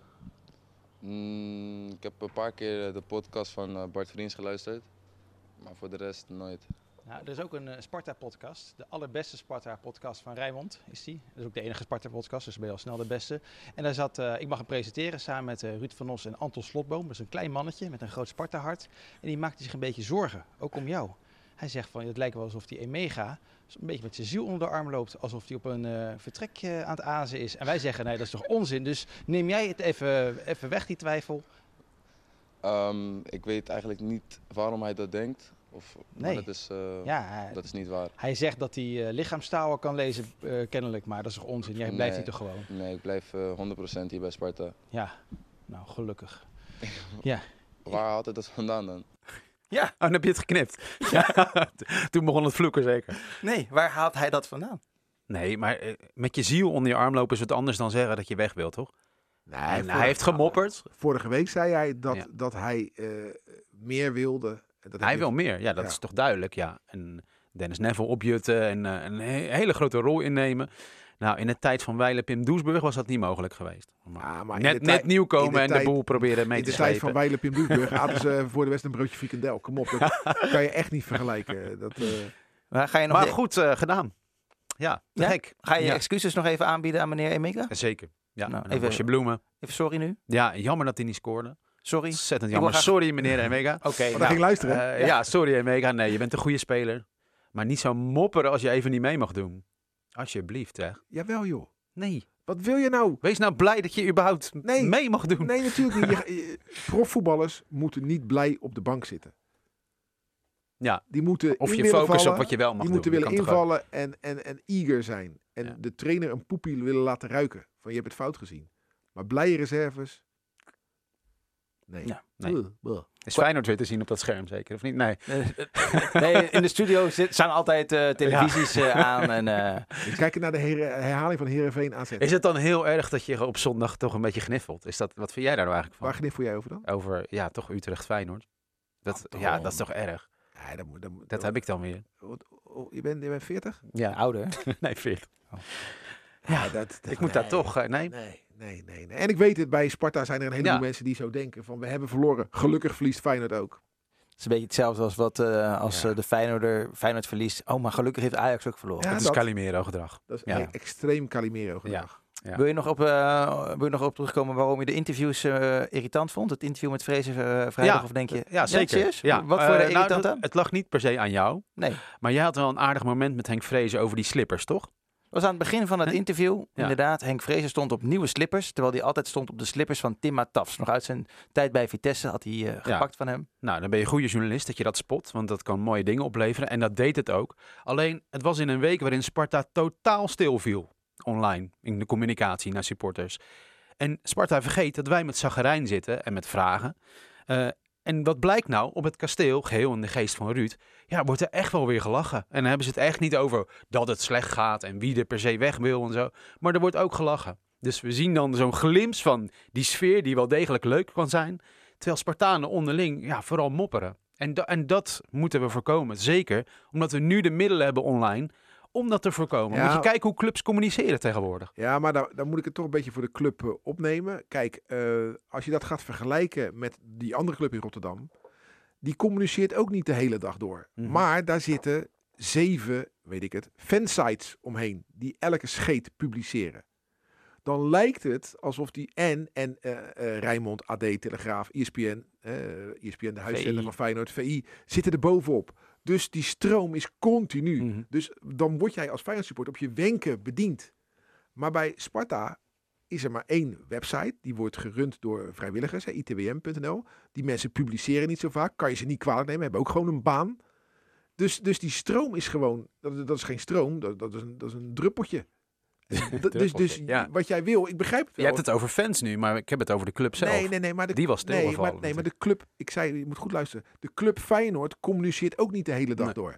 Mm, ik heb een paar keer de podcast van eh, Bart Vriends geluisterd. Maar voor de rest nooit. Nou, er is ook een eh, Sparta-podcast. De allerbeste Sparta-podcast van Rijnmond is die. Dat is ook de enige Sparta-podcast, dus ben je al snel de beste. En daar zat, eh, ik mag hem presenteren samen met eh, Ruud van Os en Anton Slotboom. Dat is een klein mannetje met een groot Sparta-hart. En die maakte zich een beetje zorgen, ook om jou. Hij zegt van, het lijkt wel alsof die Emega een beetje met zijn ziel onder de arm loopt. Alsof hij op een eh, vertrek eh, aan het azen is. En wij zeggen, nee, dat is toch onzin. Dus neem jij het even, even weg, die twijfel. Ehm, ik weet eigenlijk niet waarom hij dat denkt. Of, Nee. Maar dat is, eh, Ja, hij, dat is niet waar. hij zegt dat hij eh, lichaamstaal kan lezen, kennelijk. Maar dat is toch onzin? Jij blijft hier toch gewoon? Nee, ik blijf eh 100% hier bij Sparta. Ja, nou gelukkig. Waar haalt hij dat vandaan dan? Ja, Oh, dan heb je het geknipt. Ja. Toen begon het vloeken zeker. nee, waar haalt hij dat vandaan? Nee, maar eh, met je ziel onder je arm lopen is wat anders dan zeggen dat je weg wilt, toch? Nee, En vorige- hij heeft gemopperd. Vorige week zei hij dat, Ja. dat hij eh, meer wilde. En Dat Hij je- wil meer, ja, dat Ja. is toch duidelijk, ja. En Dennis Neville opjutten en eh, een he- hele grote rol innemen. Nou, in de tijd van Weile Pim Doesburg was dat niet mogelijk geweest. Maar Ja, maar in net, de net tijd- nieuw in komen de en tijd- de boel proberen mee In te de tijd van slepen. Weile Pim Doesburg aten ze voor de West een broodje frikandel. Kom op, dat kan je echt niet vergelijken. Dat, eh, Maar ga je nog Maar je- goed eh, gedaan. Ja, Ja? gek. Ga je je Ja. excuses nog even aanbieden aan meneer Emeka? Zeker. Ja, Nou, even- bosje bloemen. Even sorry nu. Ja, jammer dat hij niet scoorde. Sorry. Ontzettend jammer. graag- Sorry, meneer Emega. Oké, maar nou, dan ging luisteren. Eh, ja. sorry Emega. Nee, je bent een goede speler. Maar niet zo mopperen als je even niet mee mag doen. Alsjeblieft, hè. Jawel joh. Nee. Wat wil je nou? Wees nou blij dat je überhaupt Nee. mee mag doen. Nee, natuurlijk niet. Je- je- profvoetballers moeten niet blij op de bank zitten. Ja. Die moeten Of je focus op wat je wel mag Die doen. moeten Je willen invallen en, en, en eager zijn. En Ja. de trainer een poepie willen laten ruiken. Van je hebt het fout gezien. Maar blije reserves? Nee. Ja, nee. Ugh. Is Feyenoord weer te zien op dat scherm zeker, of niet? Nee. nee, in de studio zit, staan altijd eh, televisies eh, aan. En, eh, We kijken naar de her- herhaling van Heerenveen AZ. Is het dan heel erg dat je op zondag toch een beetje gniffelt? Is dat, wat vind jij daar nou eigenlijk Waar van? gniffel jij over dan? Over, ja, toch Utrecht-Feyenoord? Dat, Oh, ja, dat is toch erg? Ja, dat, moet- dat, moet- Dat heb ik dan weer. Oh, oh, je, bent, je bent 40? ja, ouder. nee, 40. Ja, dat, dat- Ik moet daar toch, nee? Nee, nee, nee, nee. En ik weet het, bij Sparta zijn er een heleboel Ja. mensen die zo denken van we hebben verloren. Gelukkig verliest Feyenoord ook. Het is een beetje hetzelfde als wat eh, als Ja. eh, de Feyenoorder Feyenoord verliest. Oh, maar gelukkig heeft Ajax ook verloren. Ja, dat is dat. Calimero gedrag. Dat is Ja. een extreem Calimero gedrag. Ja. Wil, je nog op, eh, wil je nog op terugkomen waarom je de interviews eh, irritant vond? Het interview met Vrezen vrijdag? Ja, of denk je? Ja, zeker. Ja. Wat voor de nou, irritant het, aan? het lag niet per se aan jou. Nee. Maar jij had wel een aardig moment met Henk Vrezen over die slippers, toch? Was aan het begin van het interview, Ja. inderdaad, Henk Vrezen stond op nieuwe slippers, terwijl hij altijd stond op de slippers van Tim Matafs. Nog uit zijn tijd bij Vitesse had hij eh, gepakt van hem. Nou, dan ben je een goede journalist dat je dat spot, want dat kan mooie dingen opleveren. En dat deed het ook. Alleen, het was in een week waarin Sparta totaal stilviel online in de communicatie naar supporters. En Sparta vergeet dat wij met Zagarijn zitten en met vragen. Eh, en wat blijkt nou op het kasteel, geheel in de geest van Ruud, ja, wordt er echt wel weer gelachen. En dan hebben ze het echt niet over dat het slecht gaat en wie er per se weg wil en zo. Maar er wordt ook gelachen. Dus we zien dan zo'n glimp van die sfeer die wel degelijk leuk kan zijn. Terwijl Spartanen onderling ja, vooral mopperen. En, en dat moeten we voorkomen. Zeker omdat we nu de middelen hebben online om dat te voorkomen. Ja. Moet je kijken hoe clubs communiceren tegenwoordig. Ja, maar daar, daar moet ik het toch een beetje voor de club eh, opnemen. Kijk, eh, als je dat gaat vergelijken met die andere club in Rotterdam, die communiceert ook niet de hele dag door. Mhm. Maar daar zitten zeven, weet ik het, fansites omheen die elke scheet publiceren. Dan lijkt het alsof die en, en eh eh, Rijnmond, AD, Telegraaf, ESPN, eh ESPN, de huiszender van Feyenoord, VI, zitten er bovenop. Dus die stroom is continu. Mhm. Dus dan word jij als Feyenoord op je wenken bediend. Maar bij Sparta is er maar één website. Die wordt gerund door vrijwilligers, itwm.nl. Die mensen publiceren niet zo vaak. Kan je ze niet kwalijk nemen. Hebben ook gewoon een baan. Dus, dus die stroom is gewoon... Dat, dat is geen stroom. Dat, dat, is, een, dat is een druppeltje. Dus dus ja. wat jij wil, ik begrijp het Je wel. hebt het over fans nu, maar ik heb het over de club zelf. Nee, nee, nee. Maar de, Die was nee, stilgevallen. maar, nee, maar de club... Ik zei, je moet goed luisteren. De club Feyenoord communiceert ook niet de hele dag Nee. door.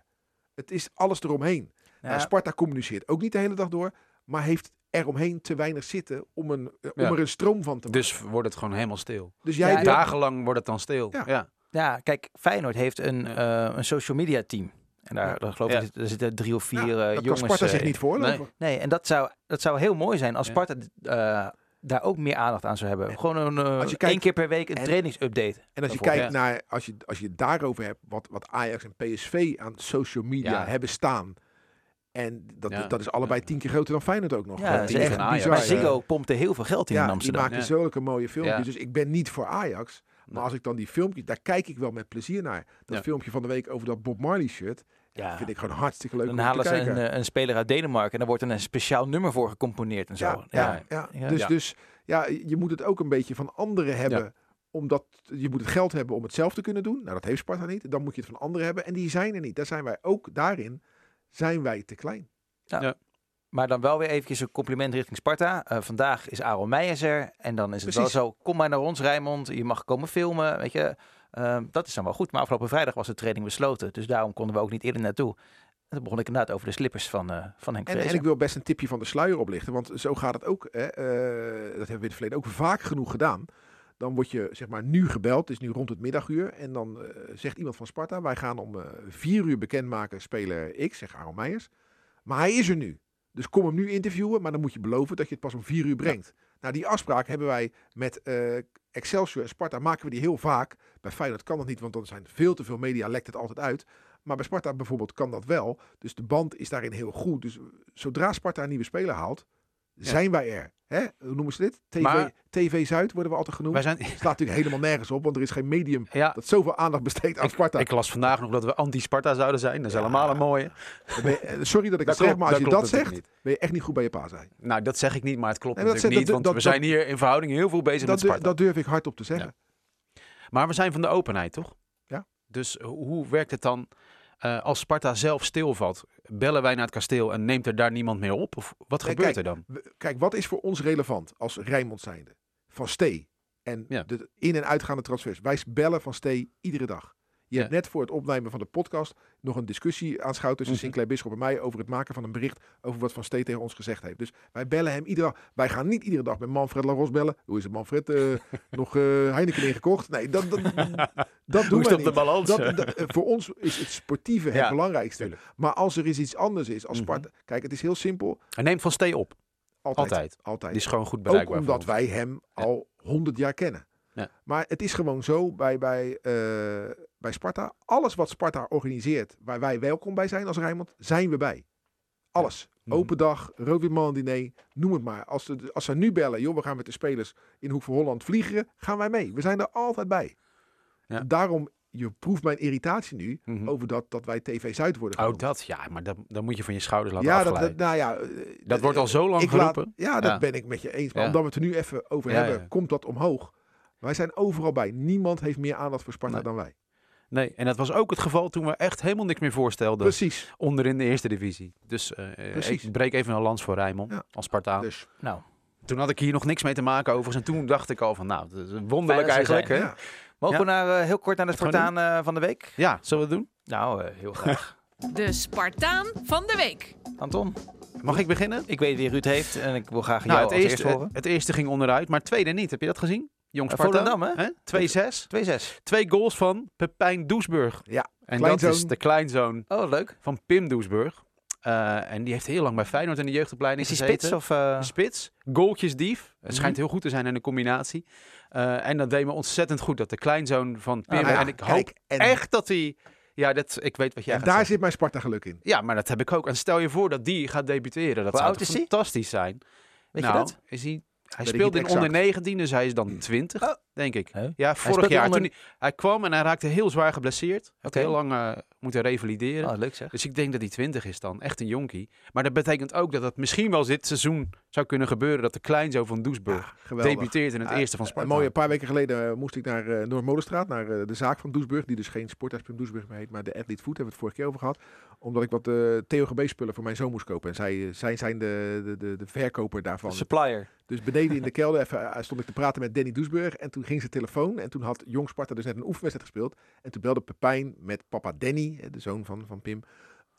Het is alles eromheen. Ja, Nou, Sparta communiceert ook niet de hele dag door, maar heeft eromheen te weinig zitten om, een, eh, om Ja. er een stroom van te maken. Dus wordt het gewoon helemaal stil. Dus jij Dagenlang wordt het dan stil. Ja. Ja. ja, kijk, Feyenoord heeft een, eh, een social media team. En daar, Ja. daar geloof Ja. ik, er zitten drie of vier Ja, eh, dat jongens. kan Sparta zich eh, niet voorlopen. Nee, en dat zou, dat zou heel mooi zijn als Ja. Sparta eh, daar ook meer aandacht aan zou hebben. Gewoon een, Als je kijkt- één keer per week een en- trainingsupdate. En als je kijkt naar, als je, als je het daarover hebt, wat, wat Ajax en PSV aan social media Ja. hebben staan. En dat, Ja. dat is allebei tien keer groter dan Feyenoord ook nog. Ja, dat is echt bizar. Maar. Ziggo pompte heel veel geld in in Ja, die Amsterdam. maken Ja. zulke mooie filmpjes. Ja. Dus ik ben niet voor Ajax. Maar als ik dan die filmpjes, daar kijk ik wel met plezier naar. Dat Ja. filmpje van de week over dat Bob Marley shirt, Ja. vind ik gewoon hartstikke leuk Dan om halen te ze kijken. een, eh, een speler uit Denemarken en daar wordt dan een speciaal nummer voor gecomponeerd en zo. ja, ja, ja. Ja. Dus, Ja. dus ja, je moet het ook een beetje van anderen hebben. Omdat je moet het geld hebben om het zelf te kunnen doen. Nou, dat heeft Sparta niet. Dan moet je het van anderen hebben. En die zijn er niet. Daar zijn wij ook daarin. Zijn wij te klein. Maar dan wel weer eventjes een compliment richting Sparta. Eh, vandaag is Aaron Meijers er. En dan is het Precies. wel zo, kom maar naar ons Rijnmond. Je mag komen filmen, weet je. Ehm, dat is dan wel goed. Maar afgelopen vrijdag was de training besloten. Dus daarom konden we ook niet eerder naartoe. En toen begon ik inderdaad over de slippers van, eh, van Henk En, en ik wil best een tipje van de sluier oplichten. Want zo gaat het ook. Hè. Eh, dat hebben we in het verleden ook vaak genoeg gedaan. Dan word je zeg maar nu gebeld. Het is nu rond het middaguur. En dan eh, zegt iemand van Sparta. Wij gaan om vier uur bekendmaken speler X. Zeg Aaron Meijers. Maar hij is er nu. Dus kom hem nu interviewen. Maar dan moet je beloven dat je het pas om vier uur brengt. Nou, die afspraak hebben wij met Excelsior en Sparta. Maken we die heel vaak. Bij Feyenoord kan dat niet. Want dan zijn veel te veel media. Lekt het altijd uit. Maar bij Sparta bijvoorbeeld kan dat wel. Dus de band is daarin heel goed. Dus zodra Sparta een nieuwe speler haalt, zijn wij er. Hè? Hoe noemen ze dit? TV, Maar- TV Zuid worden we altijd genoemd. Wij zijn, Slaat natuurlijk helemaal nergens op, want er is geen medium ja, dat zoveel aandacht besteedt aan Sparta. ik las vandaag nog dat we anti-Sparta zouden zijn. Dat is Ja. helemaal een mooie. Je- eh, sorry dat ik Dat het zeg, maar als je klopt dat zegt, natuurlijk ben je echt niet goed bij je pa zijn. niet. Nou, dat zeg ik niet, maar het klopt Nee, dat natuurlijk niet. dat- Want dat- we zijn hier in verhouding heel veel bezig Dat, met Sparta. dat durf ik hardop te zeggen. Maar we zijn van de openheid, toch? Ja. Dus hoe werkt het dan eh, als Sparta zelf stilvalt? Bellen wij naar het kasteel en neemt er daar niemand meer op? Of wat Nee, gebeurt kijk, er dan? Kijk, wat is voor ons relevant als Rijnmond zijnde? Van Stee en Ja. de in- en uitgaande transfers. Wij bellen Van Stee iedere dag. Je Ja. hebt net voor het opnemen van de podcast nog een discussie aanschouwd tussen Mhm. Sinclair Bisschop en mij over het maken van een bericht over wat Van Stee tegen ons gezegd heeft. Dus wij bellen hem iedere dag. Wij gaan niet iedere dag met Manfred Laros bellen. Hoe is het Manfred? eh, nog eh, Heineken ingekocht? Nee, dat, dat, dat doen is het op de niet. balans? Dat, dat- eh, voor ons is het sportieve het belangrijkste. tuurlijk. Maar als er eens iets anders is als Mhm. Kijk, het is heel simpel. Hij neemt van Stee op. Altijd. Altijd. Altijd. Die is gewoon goed bereikbaar. omdat wij hem al honderd jaar kennen. Ja. Maar het is gewoon zo bij, bij, bij Sparta. Alles wat Sparta organiseert, waar wij welkom bij zijn als Rijnmond, zijn we bij. Alles. Mhm. Open dag, roodwitman diner, noem het maar. Als, ze, als ze nu bellen, joh, we gaan met de spelers in Hoek van Holland vliegen, gaan wij mee. We zijn er altijd bij. Ja. Daarom, je proeft mijn irritatie nu Mhm. over dat, dat wij TV Zuid worden Oh, genoemd. dat? Ja, maar dat, dan moet je van je schouders laten ja, dat, nou ja, eh, Dat wordt al zo lang laat- geroepen. ja, dat Ja. ben ik met je eens. Maar Ja. omdat we het er nu even over hebben, komt dat omhoog. Wij zijn overal bij. Niemand heeft meer aandacht voor Sparta Nee. dan wij. Nee, en dat was ook het geval toen we echt helemaal niks meer voorstelden Precies. onder in de eerste divisie. Dus eh, Precies. ik breek even een lans voor Rijnmond Ja. als Spartaan. Dus, Nou, Toen had ik hier nog niks mee te maken overigens. En toen dacht ik al van, nou, dat is wonderlijk dat eigenlijk. Hè? ja. mogen Ja. we naar, eh, heel kort naar de Spartaan eh, van de week? Ja, zullen we het doen? Nou, eh, heel graag. De Spartaan van de week. Anton, Mag ik beginnen? ik weet wie Ruud heeft en ik wil graag Nou, jou het, als eerste, het, het eerste ging onderuit, maar het tweede niet. Heb je dat gezien? Jong Eh, Sparta. Volendam, hè? 2-6. 2-6. Twee goals van Pepijn Doesburg. Ja, En kleinzoon. dat is de kleinzoon Oh, leuk. van Pim Doesburg. Eh, en die heeft heel lang bij Feyenoord in de jeugdopleiding Is hij gezeten. spits of... eh, spits, goaltjesdief. Het schijnt Mhm. heel goed te zijn in de combinatie. Eh, en dat deed me ontzettend goed dat de kleinzoon van Pim... Ah, nou ja, en ik kijk, hoop en, echt dat hij... Ja, dat, ik weet wat jij en gaat daar zeggen. zit mijn Sparta geluk in. Ja, maar dat heb ik ook. En stel je voor dat die gaat debuteren. Dat Hoe zou oud toch is hij? fantastisch zijn. Weet nou, je dat? Is hij, hij speelde in onder exact. 19, dus hij is dan 20, Oh. Denk ik. Ja, vorig jaar. onder- Toen hij, hij kwam en hij raakte heel zwaar geblesseerd. Heeft Oké. heel lang eh, moeten revalideren. Oh, leuk zeg. Dus ik denk dat hij 20 is dan. Echt een jonkie. Maar dat betekent ook dat het misschien wel dit seizoen zou kunnen gebeuren dat de kleinzoon van Doesburg Ja, debuteert in het Ja, eerste van Een Sparta. mooie paar weken geleden eh, moest ik naar eh Noordmolenstraat, naar de zaak van Doesburg, die dus geen Sporthuisprim Doesburg meer heet, maar de Athlete Food, hebben we het vorige keer over gehad. Omdat ik wat uh, TOGB-spullen voor mijn zoon moest kopen. En zij, zij zijn de, de, de, de verkoper daarvan. Supplier. Dus beneden in de kelder even, stond ik te praten met Danny Doesburg. En toen ging zijn telefoon. En toen had Jong Sparta dus net een oefenwedstrijd gespeeld. En toen belde Pepijn met papa Danny, de zoon van, van Pim,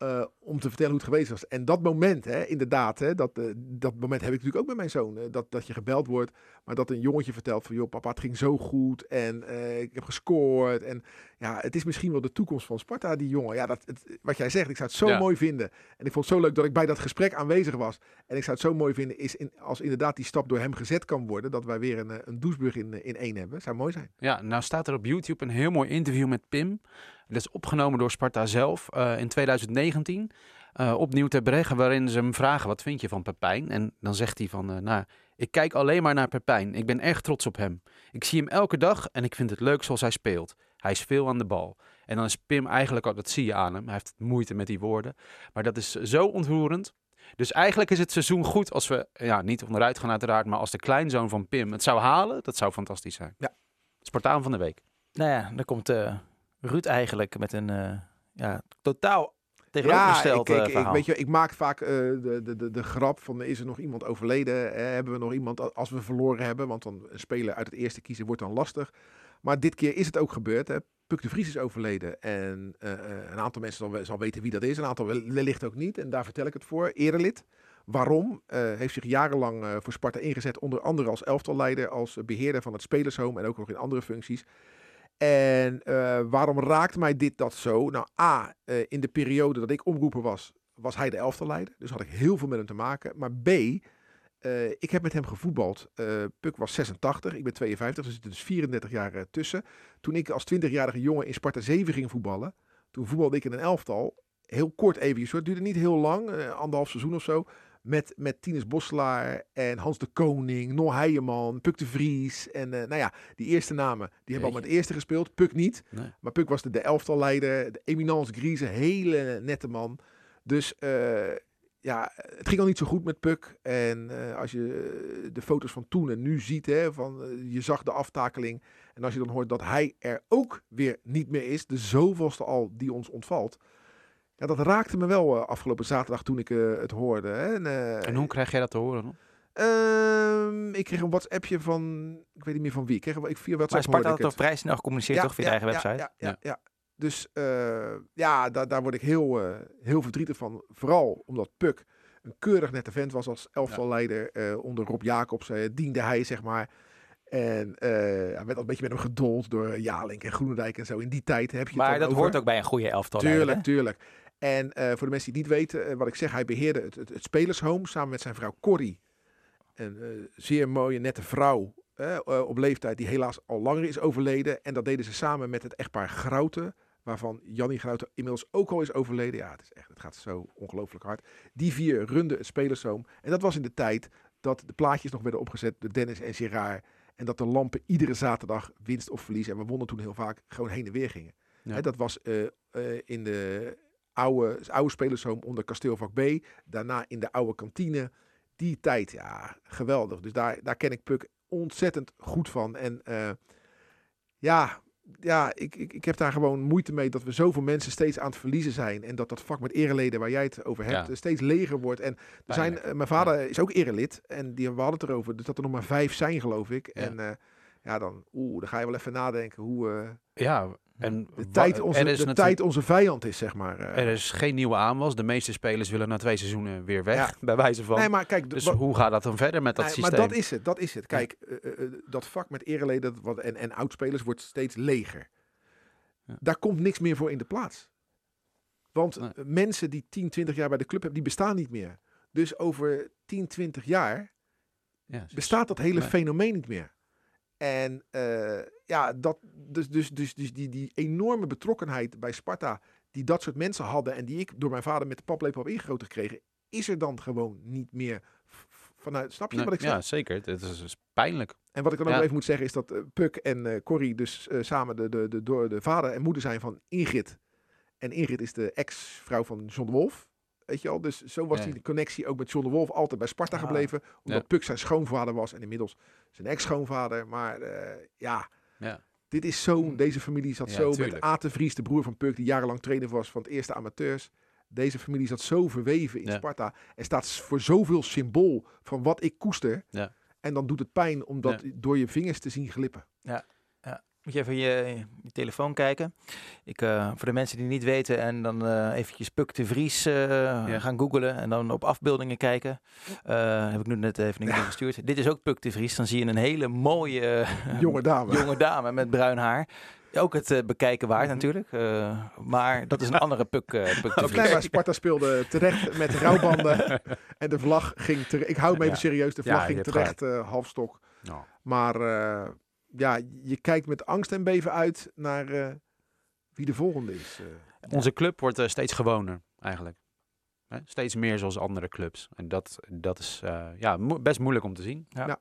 uh, om te vertellen hoe het geweest was. En dat moment, hè, inderdaad, hè, dat, uh, dat moment heb ik natuurlijk ook met mijn zoon. Uh, dat, dat je gebeld wordt, maar dat een jongetje vertelt van... joh, papa, het ging zo goed en ik heb gescoord. En ja, het is misschien wel de toekomst van Sparta, die jongen. Ja, dat, het, wat jij zegt, ik zou het zo Ja. mooi vinden. En ik vond het zo leuk dat ik bij dat gesprek aanwezig was. En ik zou het zo mooi vinden is in, als inderdaad die stap door hem gezet kan worden... dat wij weer een, eh, een in, eh, in één hebben. Zou mooi zijn. Ja, nou staat er op YouTube een heel mooi interview met Pim. Dat is opgenomen door Sparta zelf eh, in 2019. eh, opnieuw ter Breggen, waarin ze hem vragen: wat vind je van Pepijn? En dan zegt hij van, eh, nou, ik kijk alleen maar naar Pepijn. Ik ben erg trots op hem. Ik zie hem elke dag en ik vind het leuk zoals hij speelt. Hij is veel aan de bal. En dan is Pim eigenlijk al, dat zie je aan hem. Hij heeft moeite met die woorden. Maar dat is zo ontroerend. Dus eigenlijk is het seizoen goed als we, ja, niet onderuit gaan uiteraard, maar als de kleinzoon van Pim het zou halen, dat zou fantastisch zijn. Ja. Spartaan van de week. Nou ja, dan komt Ruud eigenlijk met een eh, ja, totaal Ja, tegenovergesteld ik, eh, ik, weet je, ik maak vaak eh, de, de, de, de grap van is er nog iemand overleden? Eh, hebben we nog iemand als we verloren hebben? Want dan een speler uit het eerste kiezen wordt dan lastig. Maar dit keer is het ook gebeurd. Hè. Puk de Vries is overleden. En een aantal mensen zal, we- zal weten wie dat is. Een aantal wel- wellicht ook niet. En daar vertel ik het voor. Erelid. Waarom? Eh, heeft zich jarenlang voor Sparta ingezet. Onder andere als elftalleider, als beheerder van het spelershome. En ook nog in andere functies. En eh, waarom raakt mij dit dat zo? Nou, A, eh, in de periode dat ik omroeper was, was hij de elftalleider. Dus had ik heel veel met hem te maken. Maar B, eh, ik heb met hem gevoetbald. Puk was 86, ik ben 52, dus er zitten dus 34 jaar tussen. Toen ik als 20-jarige jongen in Sparta 7 ging voetballen, toen voetbalde ik in een elftal. Heel kort even, het duurde niet heel lang, anderhalf seizoen of zo. Met, met Tinus Bosselaar en Hans de Koning, Nol Heijeman, Puk de Vries. En eh, nou ja, die eerste namen, die hebben al met de eerste gespeeld. Puk niet. Nee. Maar Puk was de, de elftalleider, de eminence Grieze, hele nette man. Dus eh, ja, het ging al niet zo goed met Puk. En eh, als je de foto's van toen en nu ziet, hè, van, je zag de aftakeling. En als je dan hoort dat hij er ook weer niet meer is, de zoveelste al die ons ontvalt. Ja, dat raakte me wel eh, afgelopen zaterdag toen ik eh, het hoorde. Hè. En, eh, En hoe krijg jij dat te horen? Ehm, ik kreeg een WhatsAppje van, ik weet niet meer van wie. Ik kreeg, ik via maar WhatsApp Sparta hoorde had toch vrij snel gecommuniceerd, toch? Via de eigen website? Ja, ja, Ja. ja. Dus ja, daar, daar word ik heel, heel verdrietig van. Vooral omdat Puk een keurig nette vent was als elftalleider. onder Rob Jacobs diende hij, zeg maar. En hij werd al een beetje met hem gedold door Jalink en Groenendijk en zo. In die tijd heb je Maar dat over. hoort ook bij een goede elftal. Tuurlijk, tuurlijk. En eh, voor de mensen die niet weten, eh, wat ik zeg, hij beheerde het, het, het spelershome samen met zijn vrouw Corrie. Een eh, zeer mooie, nette vrouw op leeftijd die helaas al langer is overleden. En dat deden ze samen met het echtpaar Grouten, waarvan Jannie Grouten inmiddels ook al is overleden. Ja, het, is echt, het gaat zo ongelooflijk hard. Die vier runden het spelershome. En dat was in de tijd dat de plaatjes nog werden opgezet door Dennis en Gerard. En dat de lampen iedere zaterdag winst of verlies, en we wonnen toen heel vaak, gewoon heen en weer gingen. Ja. Dat was in de oude, oude spelershome onder kasteelvak B. Daarna in de oude kantine. Die tijd, ja, geweldig. Dus daar, daar ken ik Puk ontzettend goed van. En eh, ja, ja ik, ik, ik heb daar gewoon moeite mee dat we zoveel mensen steeds aan het verliezen zijn. En dat dat vak met ereleden waar jij het over hebt, Ja. eh, steeds leger wordt. En er zijn, eh, mijn vader is ook erelid. En die, we hadden het erover. Dus dat er nog maar vijf zijn, geloof ik. Ja. En ja, dan, oeh, dan ga je wel even nadenken hoe Ja, en de, tijd onze, de natuurlijk- tijd onze vijand is, zeg maar. eh. Er is geen nieuwe aanwas. De meeste spelers willen na twee seizoenen weer weg, Ja. bij wijze van. Nee, maar kijk, dus hoe gaat dat dan verder met dat Nee, systeem? Maar dat is het, dat is het. Kijk, eh, eh, dat vak met ereleden wat, en, en oudspelers wordt steeds leger. Ja. Daar komt niks meer voor in de plaats. Want Nee. mensen die 10, 20 jaar bij de club hebben, die bestaan niet meer. Dus over 10, 20 jaar Ja, bestaat dat hele fenomeen niet meer. En eh, ja, dat, dus, dus, dus, dus die, die enorme betrokkenheid bij Sparta, die dat soort mensen hadden en die ik door mijn vader met de paplepel heb ingegoten gekregen, is er dan gewoon niet meer vanuit. Snap je Nee, wat ik zeg? ja, zeker. Het is, is pijnlijk. En wat ik dan ook Ja. even moet zeggen is dat eh, Puk en eh, Corrie dus samen de, de, de, de, de vader en moeder zijn van Ingrid. En Ingrid is de ex-vrouw van John de Wolf. Weet je al? Dus zo was Ja. die connectie ook met John de Wolf altijd bij Sparta Ah. gebleven. Omdat Ja. Puk zijn schoonvader was en inmiddels zijn ex-schoonvader. Maar eh, ja, Ja. dit is zo, deze familie zat Ja, zo met tuurlijk. De Vries, de broer van Puk, die jarenlang trainer was van het eerste amateurs. Deze familie zat zo verweven in Ja. Sparta. En staat voor zoveel symbool van wat ik koester. Ja. En dan doet het pijn om dat door je vingers te zien glippen. Moet je even je, je telefoon kijken. Ik, eh, voor de mensen die niet weten en dan eh eventjes Puk de Vries eh, gaan googlen en dan op afbeeldingen kijken. Eh, heb ik nu net even een keer gestuurd. Dit is ook Puk de Vries. Dan zie je een hele mooie eh, Jonge dame. jonge dame met bruin haar. Ook het eh, bekijken waard natuurlijk. eh, maar dat is een andere Puk, eh, Puk de Ook Vries. nee, maar Sparta speelde terecht met rouwbanden. en de vlag ging terecht. Ik hou hem even Ja. serieus. De Ja, vlag ging terecht eh halfstok. Nou, Maar eh, ja, je kijkt met angst en beven uit naar eh, wie de volgende is. eh. Onze club wordt eh, steeds gewoner, eigenlijk. Hè? Steeds meer zoals andere clubs. En dat, dat is eh, ja, mo- best moeilijk om te zien. We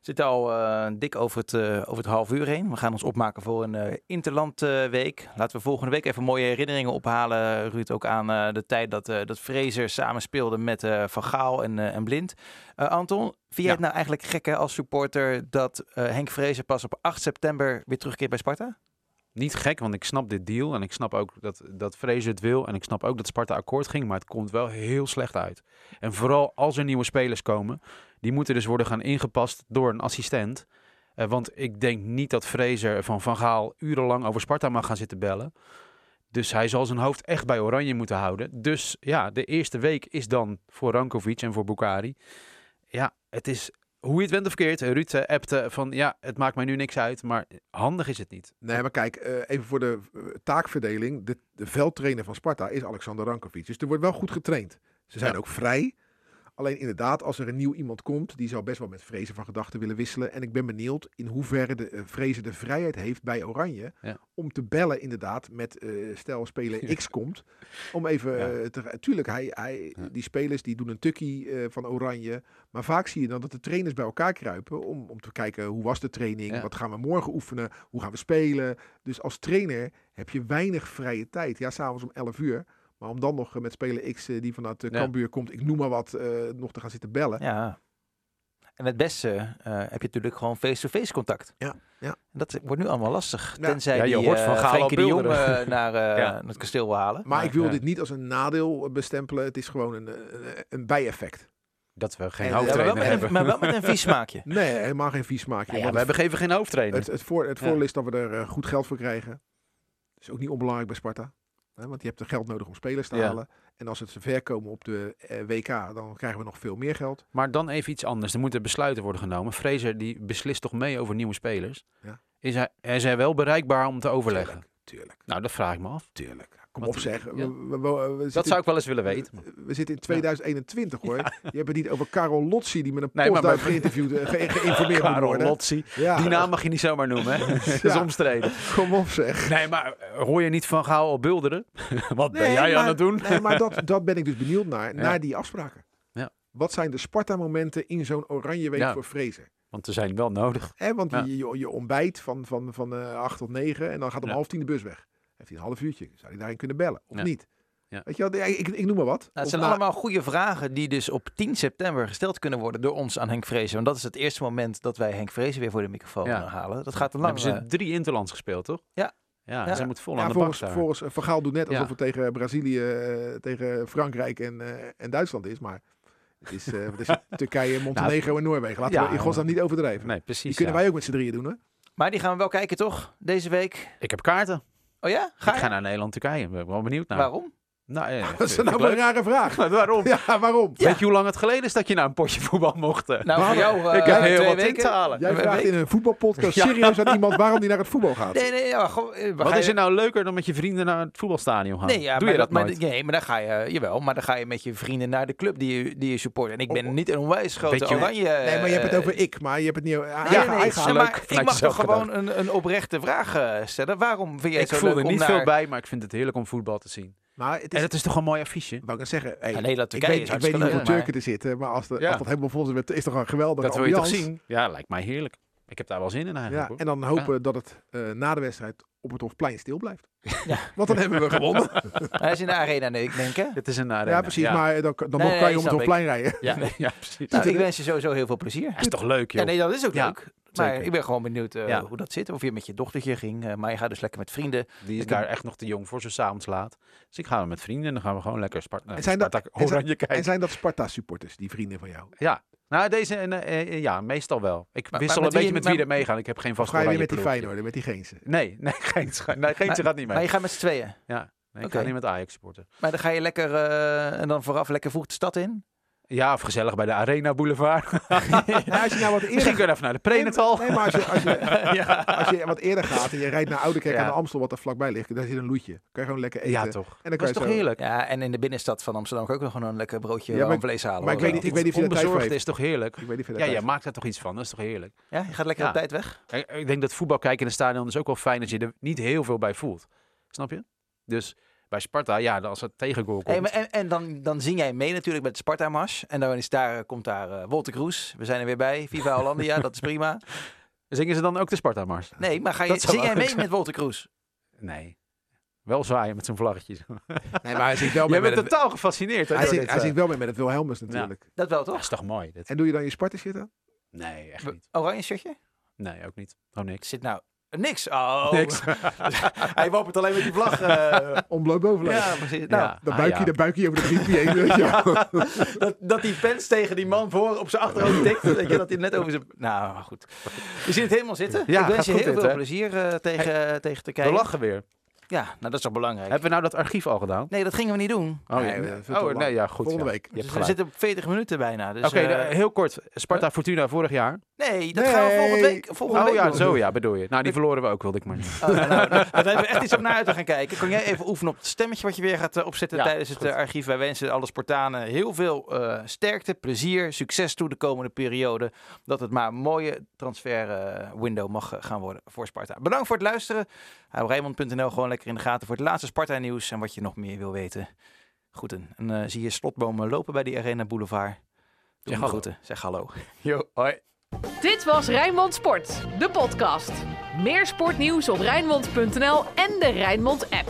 zitten al eh, dik over het, eh, over het half uur heen. We gaan ons opmaken voor een eh interlandweek. Laten we volgende week even mooie herinneringen ophalen, Ruud. Ook aan de tijd dat, dat Fraser samen speelde met Van Gaal en, en Blind. Anton, vind jij Ja. het nou eigenlijk gek hè, als supporter dat Henk Fraser pas op 8 september weer terugkeert bij Sparta? Niet gek, want ik snap dit deal. En ik snap ook dat, dat Fraser het wil. En ik snap ook dat Sparta akkoord ging. Maar het komt wel heel slecht uit. En vooral als er nieuwe spelers komen. Die moeten dus worden gaan ingepast door een assistent. Eh, want ik denk niet dat Fraser van Van Gaal urenlang over Sparta mag gaan zitten bellen. Dus hij zal zijn hoofd echt bij Oranje moeten houden. Dus ja, de eerste week is dan voor Rankovic en voor Bukari. Ja, het is hoe je het went of keert. Ruud eh, appte van ja, het maakt mij nu niks uit. Maar handig is het niet. Nee, maar kijk, eh, even voor de eh, taakverdeling. De, de veldtrainer van Sparta is Alexander Rankovic. Dus er wordt wel goed getraind. Ze zijn Ja. ook vrij. Alleen inderdaad, als er een nieuw iemand komt, die zou best wel met Vrezen van gedachten willen wisselen. En ik ben benieuwd in hoeverre de uh, Vrezen de vrijheid heeft bij Oranje Ja. om te bellen inderdaad met uh, stel speler X komt. Om even Ja. uh, te... Tuurlijk, hij, hij, die spelers die doen een tukkie van Oranje. Maar vaak zie je dan dat de trainers bij elkaar kruipen om, om te kijken hoe was de training, wat gaan we morgen oefenen, hoe gaan we spelen. Dus als trainer heb je weinig vrije tijd. Ja, s'avonds om 11 uur. Maar om dan nog met speler X die vanuit de Ja. Cambuur komt, ik noem maar wat, uh, nog te gaan zitten bellen. Ja. En het beste uh, heb je natuurlijk gewoon face-to-face -face contact. Ja, ja. En dat wordt nu allemaal lastig. Ja. Tenzij Ja, je die hoort van uh, Gaal Frenkie de Jong uh, naar, uh, Ja. naar het kasteel wil halen. Maar ik wil ja. dit niet als een nadeel bestempelen. Het is gewoon een, een, een bijeffect. Dat we geen En- Ja, maar, met een, hebben. maar wel met een vies smaakje. Nee, helemaal geen vies smaakje. We hebben geen, geen hoofdtrainer. het, het, voor, het Ja. voordeel is dat we er uh, goed geld voor krijgen. Dat is ook niet onbelangrijk bij Sparta. Want je hebt er geld nodig om spelers te Ja. halen. En als het zover komen op de eh, WK, dan krijgen we nog veel meer geld. Maar dan even iets anders. Er moeten besluiten worden genomen. Fraser die beslist toch mee over nieuwe spelers. Ja. Is, hij, is hij wel bereikbaar om te overleggen? Tuurlijk, tuurlijk, Nou, dat vraag ik me af. tuurlijk. Kom Wat- op zeg. ja. We, we- we- we Dat zou ik wel eens willen weten. We zitten in 2021 hoor. Je hebt het niet over Karel Lotzi die met een Nee, postduif geïnterviewd, eh, ge- geïnformeerd moet Karel worden. Lotzi. Ja, Die naam mag je niet zomaar noemen. Hè? dat is omstreden. kom op zeg. Nee, maar eh, hoor je niet van Gaal al bulderen? Wat ben jij aan het doen? Nee, maar dat, dat ben ik dus benieuwd naar, naar die afspraken. Wat zijn de Sparta-momenten in zo'n oranje week voor Fraser? Want ze zijn wel nodig. Hè, want Ja. je, je, ontbijt van, van, van eh 8 tot 9 en dan gaat om Ja. half tien de bus weg. Heeft hij een half uurtje. Zou hij daarin kunnen bellen? Of Ja. niet? Ja. Weet je wel, ik, ik, ik noem maar wat. Nou, het Of zijn na- allemaal goede vragen die dus op 10 september gesteld kunnen worden door ons aan Henk Vrezen. Want dat is het eerste moment dat wij Henk Vrezen weer voor de microfoon Ja. eh, halen. Dat gaat te Dan lang. hebben ze eh. drie interlands gespeeld, toch? Ja. Ja, Ja. ze moet vol ja, aan de volgens, bak staan. volgens eh, Van Gaal doet net alsof Ja. het tegen Brazilië, tegen Frankrijk en, eh, en Duitsland is. Maar het is, eh, wat is het? Turkije, Montenegro en Noorwegen. Laten Nou, Ja, we in godsnaam niet overdrijven. Nee, Die precies. kunnen ja. wij ook met z'n drieën doen, hè? Maar die gaan we wel kijken, toch? Deze week. Ik heb kaarten. Oh ja? Ga ik ga naar Nederland-Turkije. Ik ben wel benieuwd naar. Waarom? Nou, ja, Dat is nou ik een leuk. rare vraag. Maar waarom? Ja, waarom? Weet je hoe lang het geleden is dat je naar een potje voetbal mocht? eh? Nou, voor jou eh, ik heb heel twee wat in weken. te halen. Jij vraagt week? in een voetbalpodcast Ja. serieus aan iemand waarom die naar het voetbal gaat. Nee, nee, ja, gewoon, eh, Wat is je- er nou leuker dan met je vrienden naar het voetbalstadion gaan? Nee, ja, Doe maar je dat maar, nooit? Nee, maar dan ga je, jawel, maar dan ga je met je vrienden naar de club die je, die je support. En ik ben Oh. niet een onwijs grote Weet je- oranje... Nee, maar je hebt het over ik, maar je hebt het niet over... Nee, hij nee, gaat- nee, hij nee, gaat- maar ik mag toch gewoon een, een oprechte vraag stellen. Waarom vind jij Ik het zo voel leuk er om niet naar... veel bij, maar ik vind het heerlijk om voetbal te zien. Maar het En is... het is toch een mooi affiche? Wou ik zeggen, hey, Ja, ik Turkije weet, is ik weet niet hoeveel leuk, Turken er zitten, maar als, de, Ja. als dat helemaal vol is, is toch een geweldige Dat wil je toch zien? Ja, lijkt mij heerlijk. Ik heb daar wel zin in eigenlijk. Ja, en dan hopen dat het eh, na de wedstrijd op het Hofplein stil blijft. Ja. Want dan hebben we gewonnen. Hij is in de arena, nee, ik denk hè? Het is een arena. ja, precies. Maar dan, dan Nee, nog nee, kan je om het ik. Hofplein rijden. Ja, ja precies. Nou, ik wens je sowieso heel veel plezier. Dat is toch leuk, joh. Ja, nee, dat is ook Ja, leuk. Maar zeker. ik ben gewoon benieuwd eh, Ja. hoe dat zit. Of je met je dochtertje ging. eh, maar je gaat dus lekker met vrienden. Die is Ik heb- daar echt nog te jong voor, zo s'avonds laat. Dus ik ga met vrienden en dan gaan we gewoon lekker Sparta, En zijn dat- Sparta Oranje kijken. En zijn dat Sparta-supporters, die vrienden van jou? Ja, Nou, deze, eh, ja, meestal wel. Ik Maar- wissel maar een beetje met wie er meegaan. Ik heb geen vast ga je weer met die. Feyenoord, met die Geense? Nee, nee, geen, nee, geen gaat niet mee. Maar je gaat met z'n tweeën. Ja, nee, ik Oké. ga niet met Ajax supporten. Maar dan ga je lekker eh, en dan vooraf lekker vroeg de stad in. Ja, of gezellig bij de Arena Boulevard. Ja, als je nou wat eerder... Misschien kunnen we even naar de Prenetal. Nee, maar als je, als, je, als je wat eerder gaat en je rijdt naar Oudekerk Ja. aan de Amstel, wat er vlakbij ligt, daar zit een loetje. Kan je gewoon lekker eten. Ja, toch. En dan Dat kan is je toch zo- heerlijk? Ja, en in de binnenstad van Amsterdam kan ik ook nog gewoon een lekker broodje Ja, ja, maar- vlees halen. maar ik weet niet- ik weet niet of je daar Onbezorgd heeft. is toch heerlijk? Ik weet niet of je Ja, daar tijd- maakt er toch iets van. Dat is toch heerlijk? Ja, je gaat lekker Ja. op tijd weg. Ik, ik denk dat voetbal kijken in een stadion is ook wel fijn dat je er niet heel veel bij voelt. Snap je? Dus bij Sparta, ja, als het tegengoal komt. Hey, maar en en dan, dan zing jij mee natuurlijk met de Sparta-mars. En dan is daar, komt daar eh Wolter Kroes. We zijn er weer bij. Viva Hollandia, dat is prima. Zingen ze dan ook de Sparta-mars? Nee, maar ga je, Dat zing jij mee met Wolter Kroes? Nee. Wel zwaaien met zo'n vlaggetje. Nee, maar hij zit wel mee met bent het, totaal gefascineerd. hè, hij zit, dit, hij eh. zit wel mee met het Wilhelmus natuurlijk. Dat wel, Dat toch? is toch mooi? Dit? En doe je dan je Sparta shit aan? Nee, echt niet. Oranje shirtje? Nee, ook niet. Oh, niks. Zit nou... Niks. Oh. Niks. Hij wapent alleen met die vlag. eh. Onbloot bovenlijf. ja, precies. Nou, Ja. Dan Ah, buik je, ja. dan buik je over de driepje heen. weet je wel. dat, dat die pens tegen die man voor op zijn achterhoofd tikt. Weet je, dat hij net over zijn... Nou, maar goed. Je ziet het helemaal zitten. Ja, ik wens je heel dit, veel hè? plezier eh, tegen, tegen te We kijken. lachen weer. Ja, nou dat is toch belangrijk. Hebben we nou dat archief al gedaan? Nee, dat gingen we niet doen. Oh, Nee, ja. oh nee, ja, goed. Volgende ja. week. Je hebt Dus we zitten op 40 minuten bijna. Dus, Oké, eh, heel kort. Sparta Fortuna vorig jaar. nee, dat Nee. gaan we volgende week, volgende Oh week ja, doen. zo ja, bedoel je. Nou, die verloren we ook, wilde ik maar niet. Oh, nou, nou, daar hebben we echt iets om naar uit te gaan kijken. Kan jij even oefenen op het stemmetje wat je weer gaat eh, opzetten Ja, tijdens het goed. eh, archief? Wij wensen alle Spartanen heel veel eh, sterkte, plezier, succes toe de komende periode. Dat het maar een mooie transfer eh, window mag eh, gaan worden voor Sparta. Bedankt voor het luisteren. Hou Rijnmond.nl gewoon lekker in de gaten voor het laatste Sparta nieuws en wat je nog meer wil weten. Groeten. En eh, zie je slotbomen lopen bij die Arena Boulevard. Doe Zeg hallo. groeten. Zeg hallo. Yo, hoi. Dit was Rijnmond Sport, de podcast. Meer sportnieuws op Rijnmond.nl en de Rijnmond app.